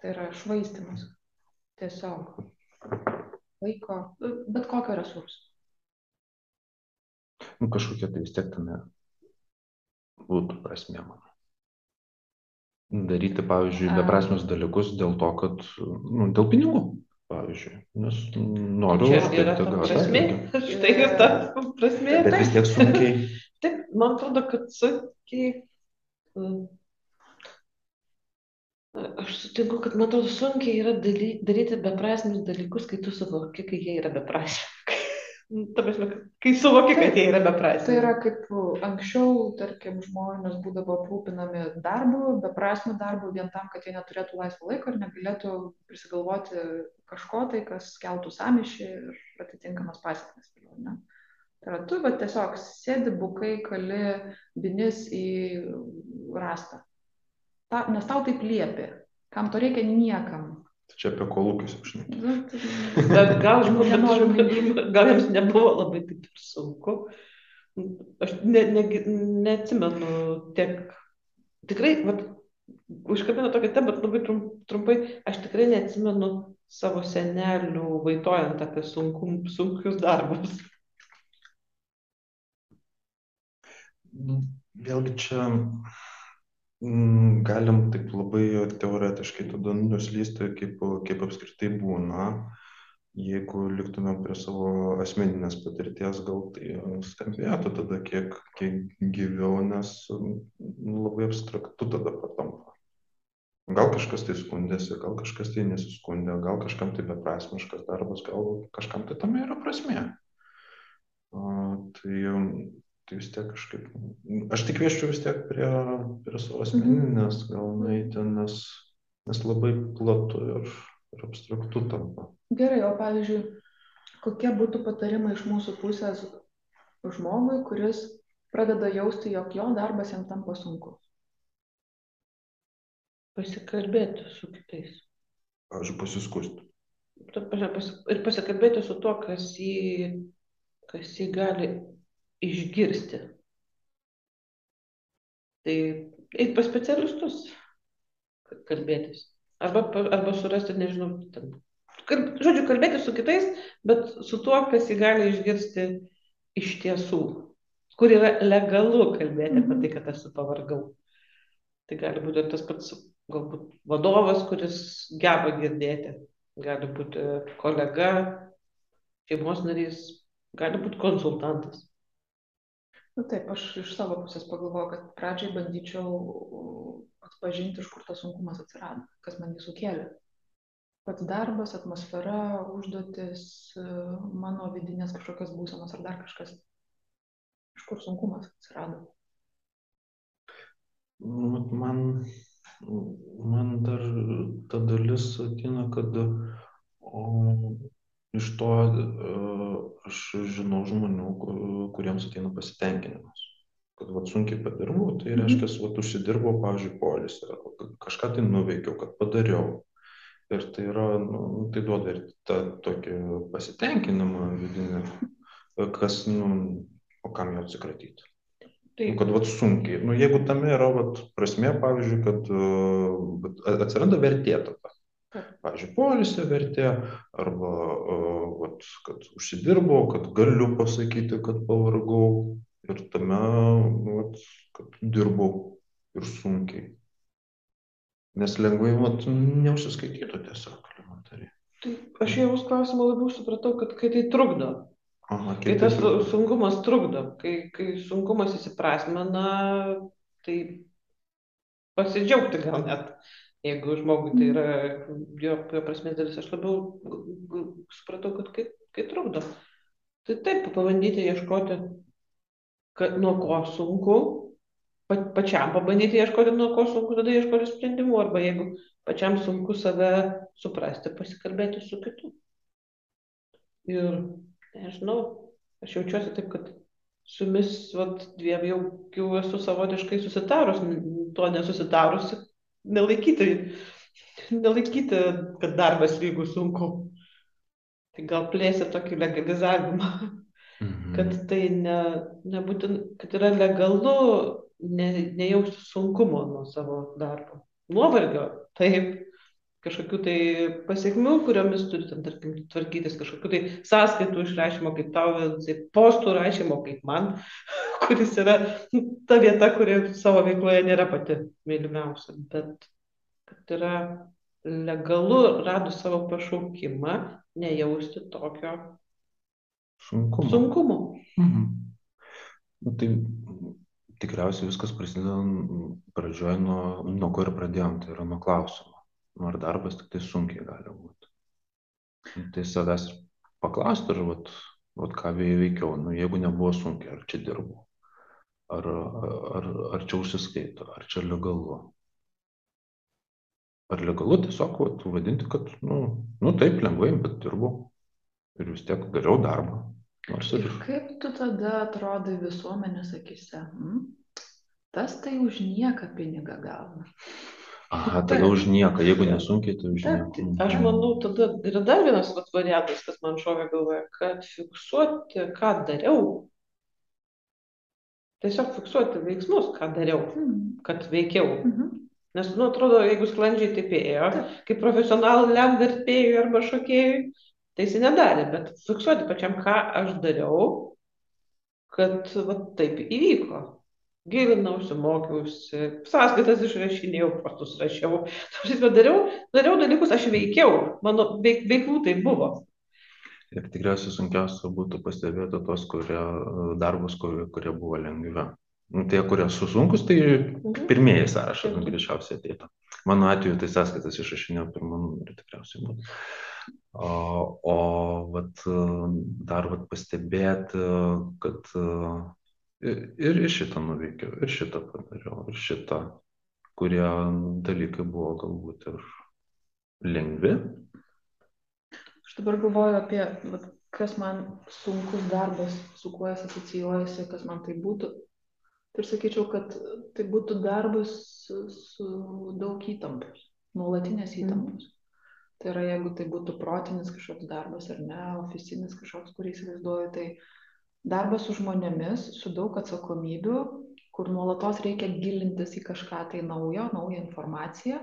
Tai yra švaistimas. Tiesiog laiko, bet kokio resurso. Nu, kažkokia tai vis tiek tame būtų prasmė mano. Daryti, pavyzdžiui, beprasmius dalykus dėl to, kad, nu, dėl pinigų, pavyzdžiui, nes noriu Čia yra uždirbti ta gauti prasmė. Štai ir ta prasmė. Bet vis tiek sunkiai. Taip, man atrodo, kad sunkiai. mm, Aš sutinku, kad man atrodo sunkiai yra daryti beprasmius dalykus, kai tu suvoki, kai jie yra beprasmiai. Ta prasme, kai suvoki, kad jie yra beprasmiai. Tai yra kaip anksčiau, tarkim, žmonės būdavo aprūpinami darbu, beprasmiu darbu, vien tam, kad jie neturėtų laisvo laiko ir negalėtų prisigalvoti kažko tai, kas keltų samišį ir atitinkamas pasiekmes. Tai yra tu, bet tiesiog sėdi bukai, kali binis į rastą. Ta, nes tau taip liepia. Kam to reikia niekam. Tai čia apie kolūkius aš ne. Nu, tai- Bet gal žmonėms, gal jiems nebuvo labai taip ir sunku. Aš ne, ne, neatsimenu tiek. Tikrai, vat, užkabino tokią temą, bet labai trum, trumpai, aš tikrai neatsimenu savo senelių vaitojant apie sunkum, sunkius darbus. Nu, Vėlgi čia galim taip labai teoretiškai tada nuslysti, kaip, kaip apskritai būna. Jeigu liktumėm prie savo asmeninės patirties, gal tai skambėtų tada kiek, kiek gyviau, nes mm, labai abstraktu tada patampa. Gal kažkas tai skundėsi, gal kažkas tai nesiskundė, gal kažkam tai beprasmiškas darbas, gal kažkam tai tame yra prasmė. Tai, tai vis tiek kažkaip, aš tik kvieščiau vis tiek prie, prie savo asmeninės, gal nueiti, nes, nes labai platu ir, ir abstraktu tampa. Gerai, o pavyzdžiui, kokie būtų patarimai iš mūsų pusės žmogui, kuris pradeda jausti, jog jo darbas jam tampa sunkus? Pasikalbėti su kitais. Aš pasiskusti. Ir pasikalbėti su tuo, kas jį, kas jį gali išgirsti. Tai eiti pas specialistus ka- kalbėtis. Arba, arba surasti, nežinau, ten. Žodžiu, kalbėti su kitais, bet su tuo, kas jį gali išgirsti iš tiesų. Kur yra legalu kalbėti apie tai, kad esu pavargau. Tai gali būti tas pats, galbūt, vadovas, kuris geba girdėti. Gali būti kolega, šeimos narys, gali būti konsultantas. Na taip, aš iš savo pusės pagalvoju, kad pradžiai bandyčiau atpažinti, iš kur tas sunkumas atsirado, kas man jį sukėlė. Pats darbas, atmosfera, užduotis, e, mano vidinės kažkokios būsenos ar dar kažkas. Iš kur sunkumas atsirado. Nu, Man, man dar ta dalis atina, kad o, iš to e, aš žinau žmonių, ku- kuriems ateina pasitenkinimas. Kad vat, sunkiai padirbau, tai Mhm. reiškia, vat, užsidirbau, pavyzdžiui, kad kažką tai nuveikiau, kad padariau. Ir tai yra, nu, tai duoda ir tą tokį pasitenkinimą vidinį, kas, nu, o kam jo atsikratyti. Tai Nu, kad vat sunkiai. Nu, jeigu tame yra vat, prasme, pavyzdžiui, kad uh, vat, atsiranda vertė tada. Pavyzdžiui, polisio vertė, arba vat, kad užsidirbau, kad galiu pasakyti, kad pavargau. Ir tame, nu, vat, kad dirbau ir sunkiai. Nes lengvai vat, neužsiskaitytų tiesiog elementariai. Tai aš jau jūsų klausimą labiau supratau, kad kai tai trukdo, Aha, kai tas tai trukdo? sunkumas trukdo, kai, kai sunkumas įsiprasmena, tai pasidžiaugti gal net, jeigu žmogui tai yra jo, jo prasmės dalis, aš labiau supratau, kad kai, kai trukdo. Tai taip, pabandyti ieškoti, kad, nuo ko sunku, pa, pačiam pabandyti ieškoti, nuo ko sunku, tada ieškoti sprendimų, arba jeigu pačiam sunku save suprasti, pasikalbėti su kitu. Ir nežinau, aš jaučiuosi taip, kad su jumis vat, dviem jau, jau esu savotiškai susitarus, to nesusitarusi, nelaikyti, nelaikyti, kad darbas lygų sunku. Tai gal plėsia tokį legalizavimą, Mhm. kad tai ne, nebūtin, kad yra legalu ne, nejausti sunkumo nuo savo darbo. Nuovargio, taip, kažkokių tai pasiekmių, kuriomis turi, ten, tarkim, tvarkytis, kažkokių tai sąskaitų išrašymo, kaip tau, tai postų rašymo, kaip man, kuris yra ta vieta, kuri savo veikloje nėra pati mylimiausia, bet kad yra legalu radus savo pašaukimą nejausti tokio Sunkumo. sunkumo. Mhm. Nu, tai tikriausiai viskas prasideda n- pradžioj nuo, nuo ko ir pradėjom, tai yra nuo klausimo. Nu, ar darbas tik tai sunkiai gali būti. Nu, Tai savęs paklausti, ar vat, vat ką vei- veikiau, nu, jeigu nebuvo sunkiai, ar čia dirbu, ar, ar, ar čia užsiskaito, ar čia legalu. Ar legalu tiesiog vat, vadinti, kad, nu, nu taip, lengvai, bet dirbu ir vis tiek dariau darbą. Nors ir Ir kaip tu tada atrodai visuomenės akise? Hmm? Tas tai už nieką pinigą gauna. Aha, tada už nieką, jeigu nesunkiai, tai už Taip, nieką. aš manau, tada yra dar vienas variantas, kas man šovė galvoje, kad fiksuoti, ką dariau. Tiesiog fiksuoti veiksmus, ką dariau, Hmm. kad veikiau. Mhm. Nes, nu, atrodo, jeigu sklandžiai taip ėjo, Taip. kaip profesionaliam vertėjui arba šokėjui, tai jis nedarė, bet fiksuoti pačiam, ką aš dariau, kad va, taip įvyko. Gilinausi, mokiausi, sąskaitas išrašinėjau, postus rašiau. Ta prasme, Dariau, dariau dalykus, aš veikiau, mano veik, veiklų tai buvo. Ir tikriausiai sunkiausia būtų pastebėti tos kurie, darbus, kurie, kurie buvo lengvi. Nu, tie, kurie susunkus, tai Mhm. pirmieji sąrašą Mhm. greičiausiai ateitų. Mano atveju tai sąskaitas išrašinėjau pirmą numerį tikriausiai būtų. O, o vat, dar vat, pastebėti, kad ir, ir šitą nuveikiau, ir šitą padariau, ir šitą, kurie dalykai buvo galbūt ir lengvi, Aš dabar galvoju apie, vat, kas man sunkus darbas, su kuo jis asocijuojasi, kas man tai būtų. Tai aš sakyčiau, kad tai būtų darbas su, su daug įtampos, nuolatinės Mhm. įtampos. Tai yra, jeigu tai būtų protinis kažkoks darbas ar ne, oficinis kažkoks, kurį įsivaizduoju, tai darbas su žmonėmis, su daug atsakomybių, kur nuolatos reikia gilintis į kažką tai naujo, naują informaciją,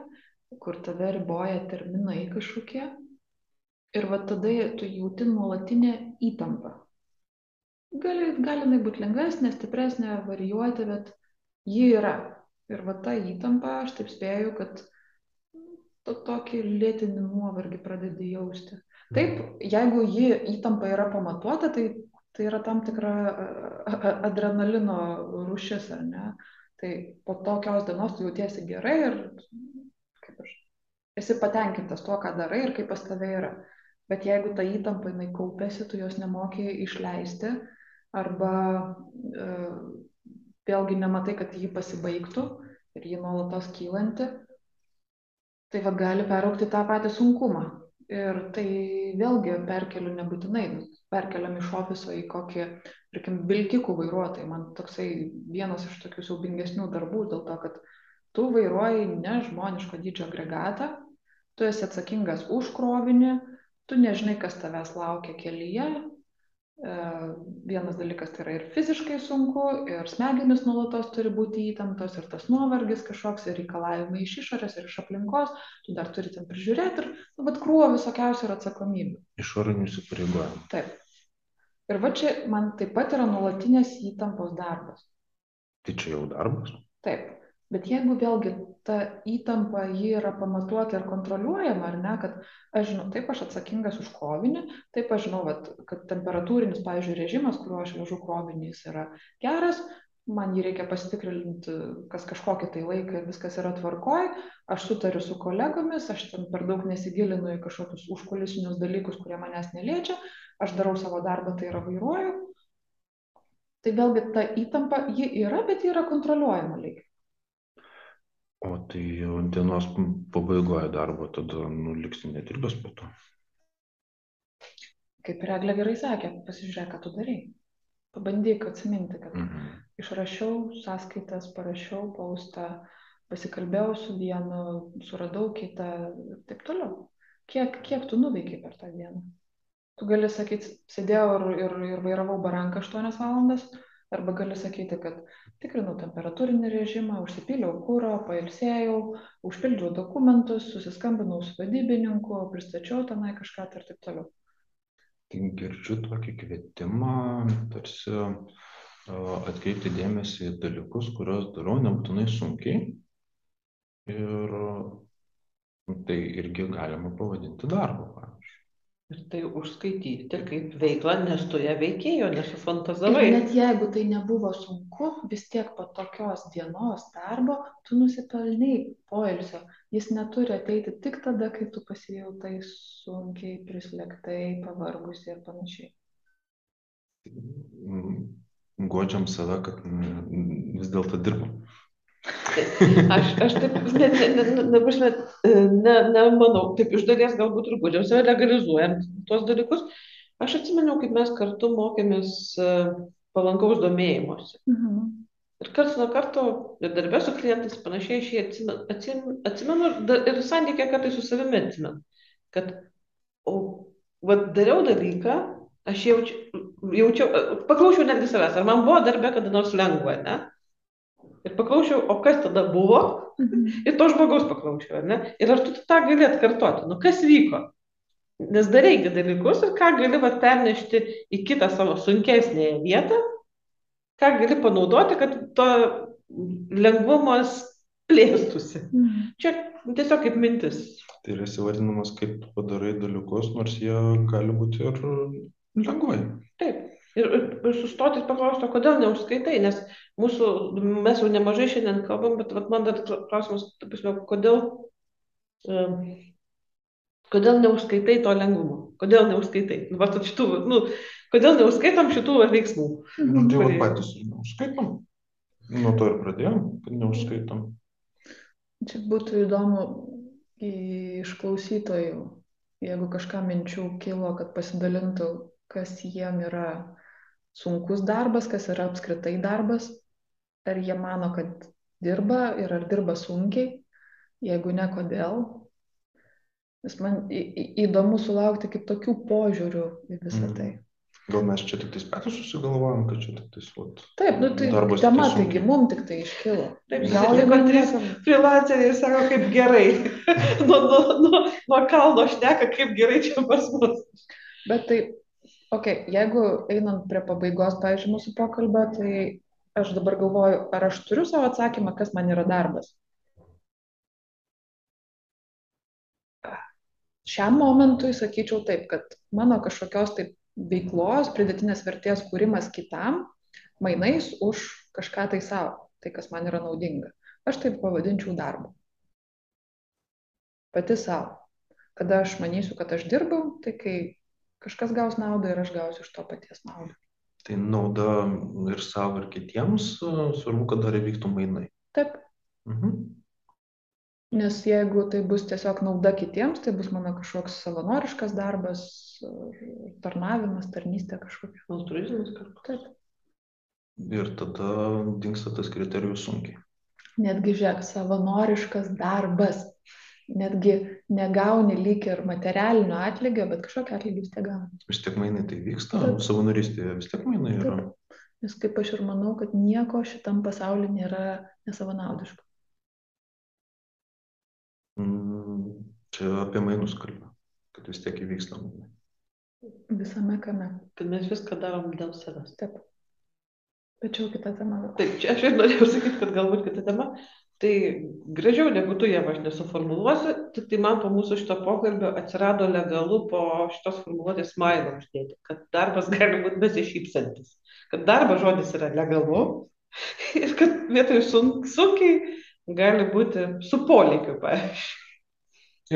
kur tave riboja terminai kažkokie. Ir va tada tu jauti nuolatinę įtampą. Gali, gali jinai būti lengvesnė, stipresnė, varijuoti, bet ji yra. Ir va ta įtampa, aš taip spėju, kad to tokį lėtinį nuovargį pradedi jausti. Taip, jeigu ji įtampa yra pamatuota, tai, tai yra tam tikra adrenalino rūšis, ar ne? Tai po tokios dienos tu jautiesi gerai ir kaip aš, esi patenkintas tuo, ką darai ir kaip pas tave yra. Bet jeigu ta įtampa jinai kaupėsi, tu jos nemoki išleisti arba e, vėlgi nematai, kad ji pasibaigtų ir ji nuolatos kylanti, tai va gali peraukti tą patį sunkumą. Ir tai vėlgi perkeliu nebūtinai, perkeliam iš ofiso į kokį, tarkim, vilkikų vairuotojai. Man toksai vienas iš tokių siaubingesnių darbų, dėl to, kad tu vairuoji nežmoniško dydžio agregatą, tu esi atsakingas už krovinį, tu nežinai, kas tavęs laukia kelyje. E, Vienas dalykas tai yra ir fiziškai sunku, ir smegenys nuolatos turi būti įtemptos, ir tas nuovargis kažkoks, ir reikalavimai iš išorės, ir iš aplinkos, tu dar turi ten prižiūrėti, ir, nu, bet krūvo visokiausių ir atsakomybių. išorinių įsipareigojimų. Taip. Ir va čia man taip pat yra nuolatinės įtampos darbas. Tai čia jau darbas. Taip. Bet jeigu vėlgi ta įtampa ji yra pamatuota ir kontroliuojama, ar ne, kad aš žinau, taip aš atsakingas už krovinį, taip aš žinau, vat, kad temperatūrinis, pavyzdžiui, režimas, kuriuo aš vežu krovinį, jis yra geras, man jį reikia pasitikrinti kas kažkokį tai laiką ir viskas yra tvarkoj, aš sutariu su kolegomis, aš ten per daug nesigilinu į kažkokius užkulisinius dalykus, kurie manęs neliečia, aš darau savo darbą, tai yra vairuoju. Tai vėlgi ta įtampa, ji yra, bet ji yra kontroliuojama lygiai. O tai jau dienos pabaigoje darbo tada nu, liksi nedirbęs po to. Kaip ir Eglė gerai sakė, pasižiūrėk, ką tu darai. pabandyk atsiminti, kad Mhm. išrašiau sąskaitas, parašiau paustą, pasikalbėjau su vienu, suradau kitą ir taip toliau. Kiek, kiek tu nuveikiai per tą dieną? Tu gali sakyti, sėdėjau ir, ir, ir vairavau baranką 8 valandas, arba gali sakyti, kad tikrinau temperatūrinį režimą, užsipyliau kūro, pailsėjau, užpildžiau dokumentus, susiskambinau su vadybininku, pristačiau tenai kažką tai ir taip toliau. Tai girdžiu tokį kvietimą tarsi atkreipti dėmesį į dalykus, kuriuos darau nebūtinai sunkiai. Ir tai irgi galima pavadinti darbu. Ir tai užskaityti kaip veiklą, nes tu ją veikėjo, Ir nesufantazavai. net jeigu tai nebuvo sunku, vis tiek po tokios dienos darbo tu nusipelnai poilsio. Jis neturi ateiti tik tada, kai tu pasijautai sunkiai, prislėgtai, pavargusi ir panašiai. Mm, Godžiam save, kad mm, vis dėlto dirbam. Aš, aš taip, ne, ne, ne, ne, ne, prasme, ne, nemanau, taip iš dalies galbūt ir gudžiam save legalizuojant tuos dalykus. Aš atsimenu, kaip mes kartu mokėmės e, palankaus domėjimuose. Mhm. Ir karts nuo karto, ir darbė su klientais panašiai, aš jį atsimenu, atsimenu, atsimenu ir ir santykė kartais su savimi atsimenu, kad, o, vad, dariau dalyką, aš jaučiu, jaučiau, paklausiau netgi savęs, ar man buvo darbė kada nors lengva, ne? Ir paklausiau, o kas tada buvo, Mhm. ir to žmogaus paklausiau, ar ne? Ir ar tu tą gali atkartoti, nu kas vyko? Nes dareigi dalykus ir ką gali vat, pernešti į kitą savo sunkesnėje vietą, ką gali panaudoti, kad to lengvumas plėstųsi. Mhm. Čia tiesiog kaip mintis. Tai yra įvardinamas, kaip tu padarai dalykus, nors jie gali būti ir lengvai. Taip. Ir, ir, ir sustoti ir paklausti, kodėl neužskaitai, nes mūsų, mes jau nemažai šiandien kalbam, bet vat, man dar klausimas, prasme, kodėl, um, kodėl neužskaitai to lengvumo, kodėl neužskaitai, nu, vat, šitų, nu, kodėl neužskaitom šitų veiksmų. Nu, tai va Kurie- patys ir neužskaitom. Nuo to ir pradėjom, kad neužskaitom. Čia būtų įdomu į- iš klausytojų, jeigu kažką minčių kilo, kad pasidalintų, kas jiem yra sunkus darbas, kas yra apskritai darbas, ar jie mano, kad dirba ir ar dirba sunkiai, jeigu ne, kodėl. Nes man įdomu sulaukti kitokių požiūrių į visą Mhm. tai. Gal mes čia tik tais patys susigalvojom, kad čia tik tais vat, Taip, nu tai Darbas tema, taigi mums tik tai iškilo. Taip, Gal ir trys. Freelanceriai sako, kaip gerai. nuo, nuo, nuo, nuo kalno šneka, kaip gerai čia pas mus. Bet tai, okay, jeigu einant prie pabaigos, pavyzdžiui, mūsų pokalbio, tai aš dabar galvoju, ar aš turiu savo atsakymą, kas man yra darbas. Šiam momentui sakyčiau taip, kad mano kažkokios tai veiklos, pridėtinės vertės kūrimas kitam, mainais už kažką tai savo, tai kas man yra naudinga. Aš taip pavadinčiau darbu. Pati savo. Kada aš manysiu, kad aš dirbau, tai kai kažkas gaus naudą ir aš gausiu iš to paties naudą. Tai nauda ir savo, ir kitiems, svarbu, kad dar įvyktų mainai. Taip, Mhm. nes jeigu tai bus tiesiog nauda kitiems, tai bus mano kažkoks savanoriškas darbas, ar tarnavimas, tarnystė kažkokia. Altruizmas kartu. Taip. Ir tada dinksta tas kriterijus sunkiai. Netgi žiūrėk, savanoriškas darbas. Netgi negauni lyg ir materialinio atlygio, bet kažkokio atlygio vis tiek gauni. Vis tiek mainai tai vyksta, Taip. savanorystėje vis tiek mainai yra. Taip. Nes kaip aš ir manau, kad nieko šitam pasauliu nėra nesavanaudiško. Mm, Čia apie mainus kalba, kad vis tiek įvyksta mainai. Visame kame. Kad mes viską darom dėl savęs. Taip. Tačiau kita tema. Taip, čia aš ir norėjau sakyti, kad galbūt kita tema. Tai gražiau negu tu ją aš nesuformuluosiu, tik tai man po mūsų šito pokalbio atsirado legalu po šitos formuluotės mailą uždėti, kad darbas gali būti besišypsantis, kad darbo žodis yra legalu ir kad vietoj sunk, sunkiai gali būti su polėkiu, pavyzdžiui.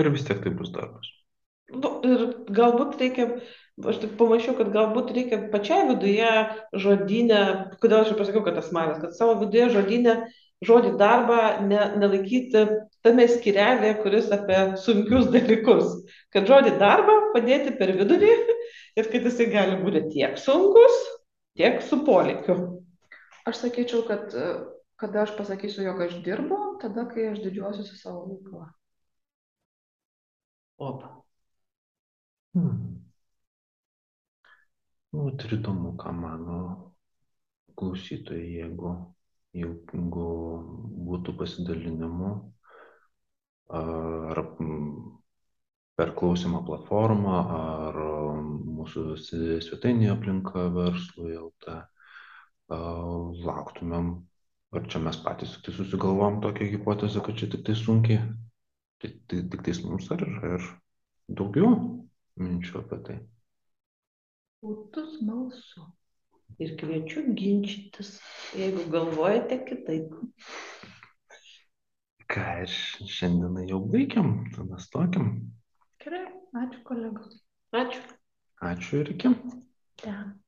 Ir vis tiek tai bus darbas. Nu, ir galbūt reikia, aš tik pamačiau, kad galbūt reikia pačiai viduje žodinę, kodėl aš ir pasakiau, kad tas malas, kad savo viduje žodinę žodį darbą ne, nelaikyti tame skirelėje, kuris apie sunkius dalykus. Kad žodį darbą padėti per vidurį ir kad jisai gali būti tiek sunkus, tiek su polėkiu. Aš sakyčiau, kad kada aš pasakysiu, jog aš dirbu, tada, kai aš didžiuosiuosi savo veiklą. Opa. Hmm. Nu, įdomu, ką mano klausytojai, jeigu, jeigu būtų pasidalinimų ar per klausimą platformą, ar mūsų svetainėje aplinka verslui LT, lauktumėm, ar čia mes patys tik tai susigalvom tokią hipotezę, kad čia tik tai sunkiai, tik, tik, tik tais mums ar yra ir daugiau minčių apie tai. Būtų smalsu. Ir kviečiu ginčytis, jeigu galvojate kitaip. Ką ir šiandieną jau baigiam, tada stokiam. Gerai, ačiū kolegos. Ačiū. Ačiū ir iki. Ten.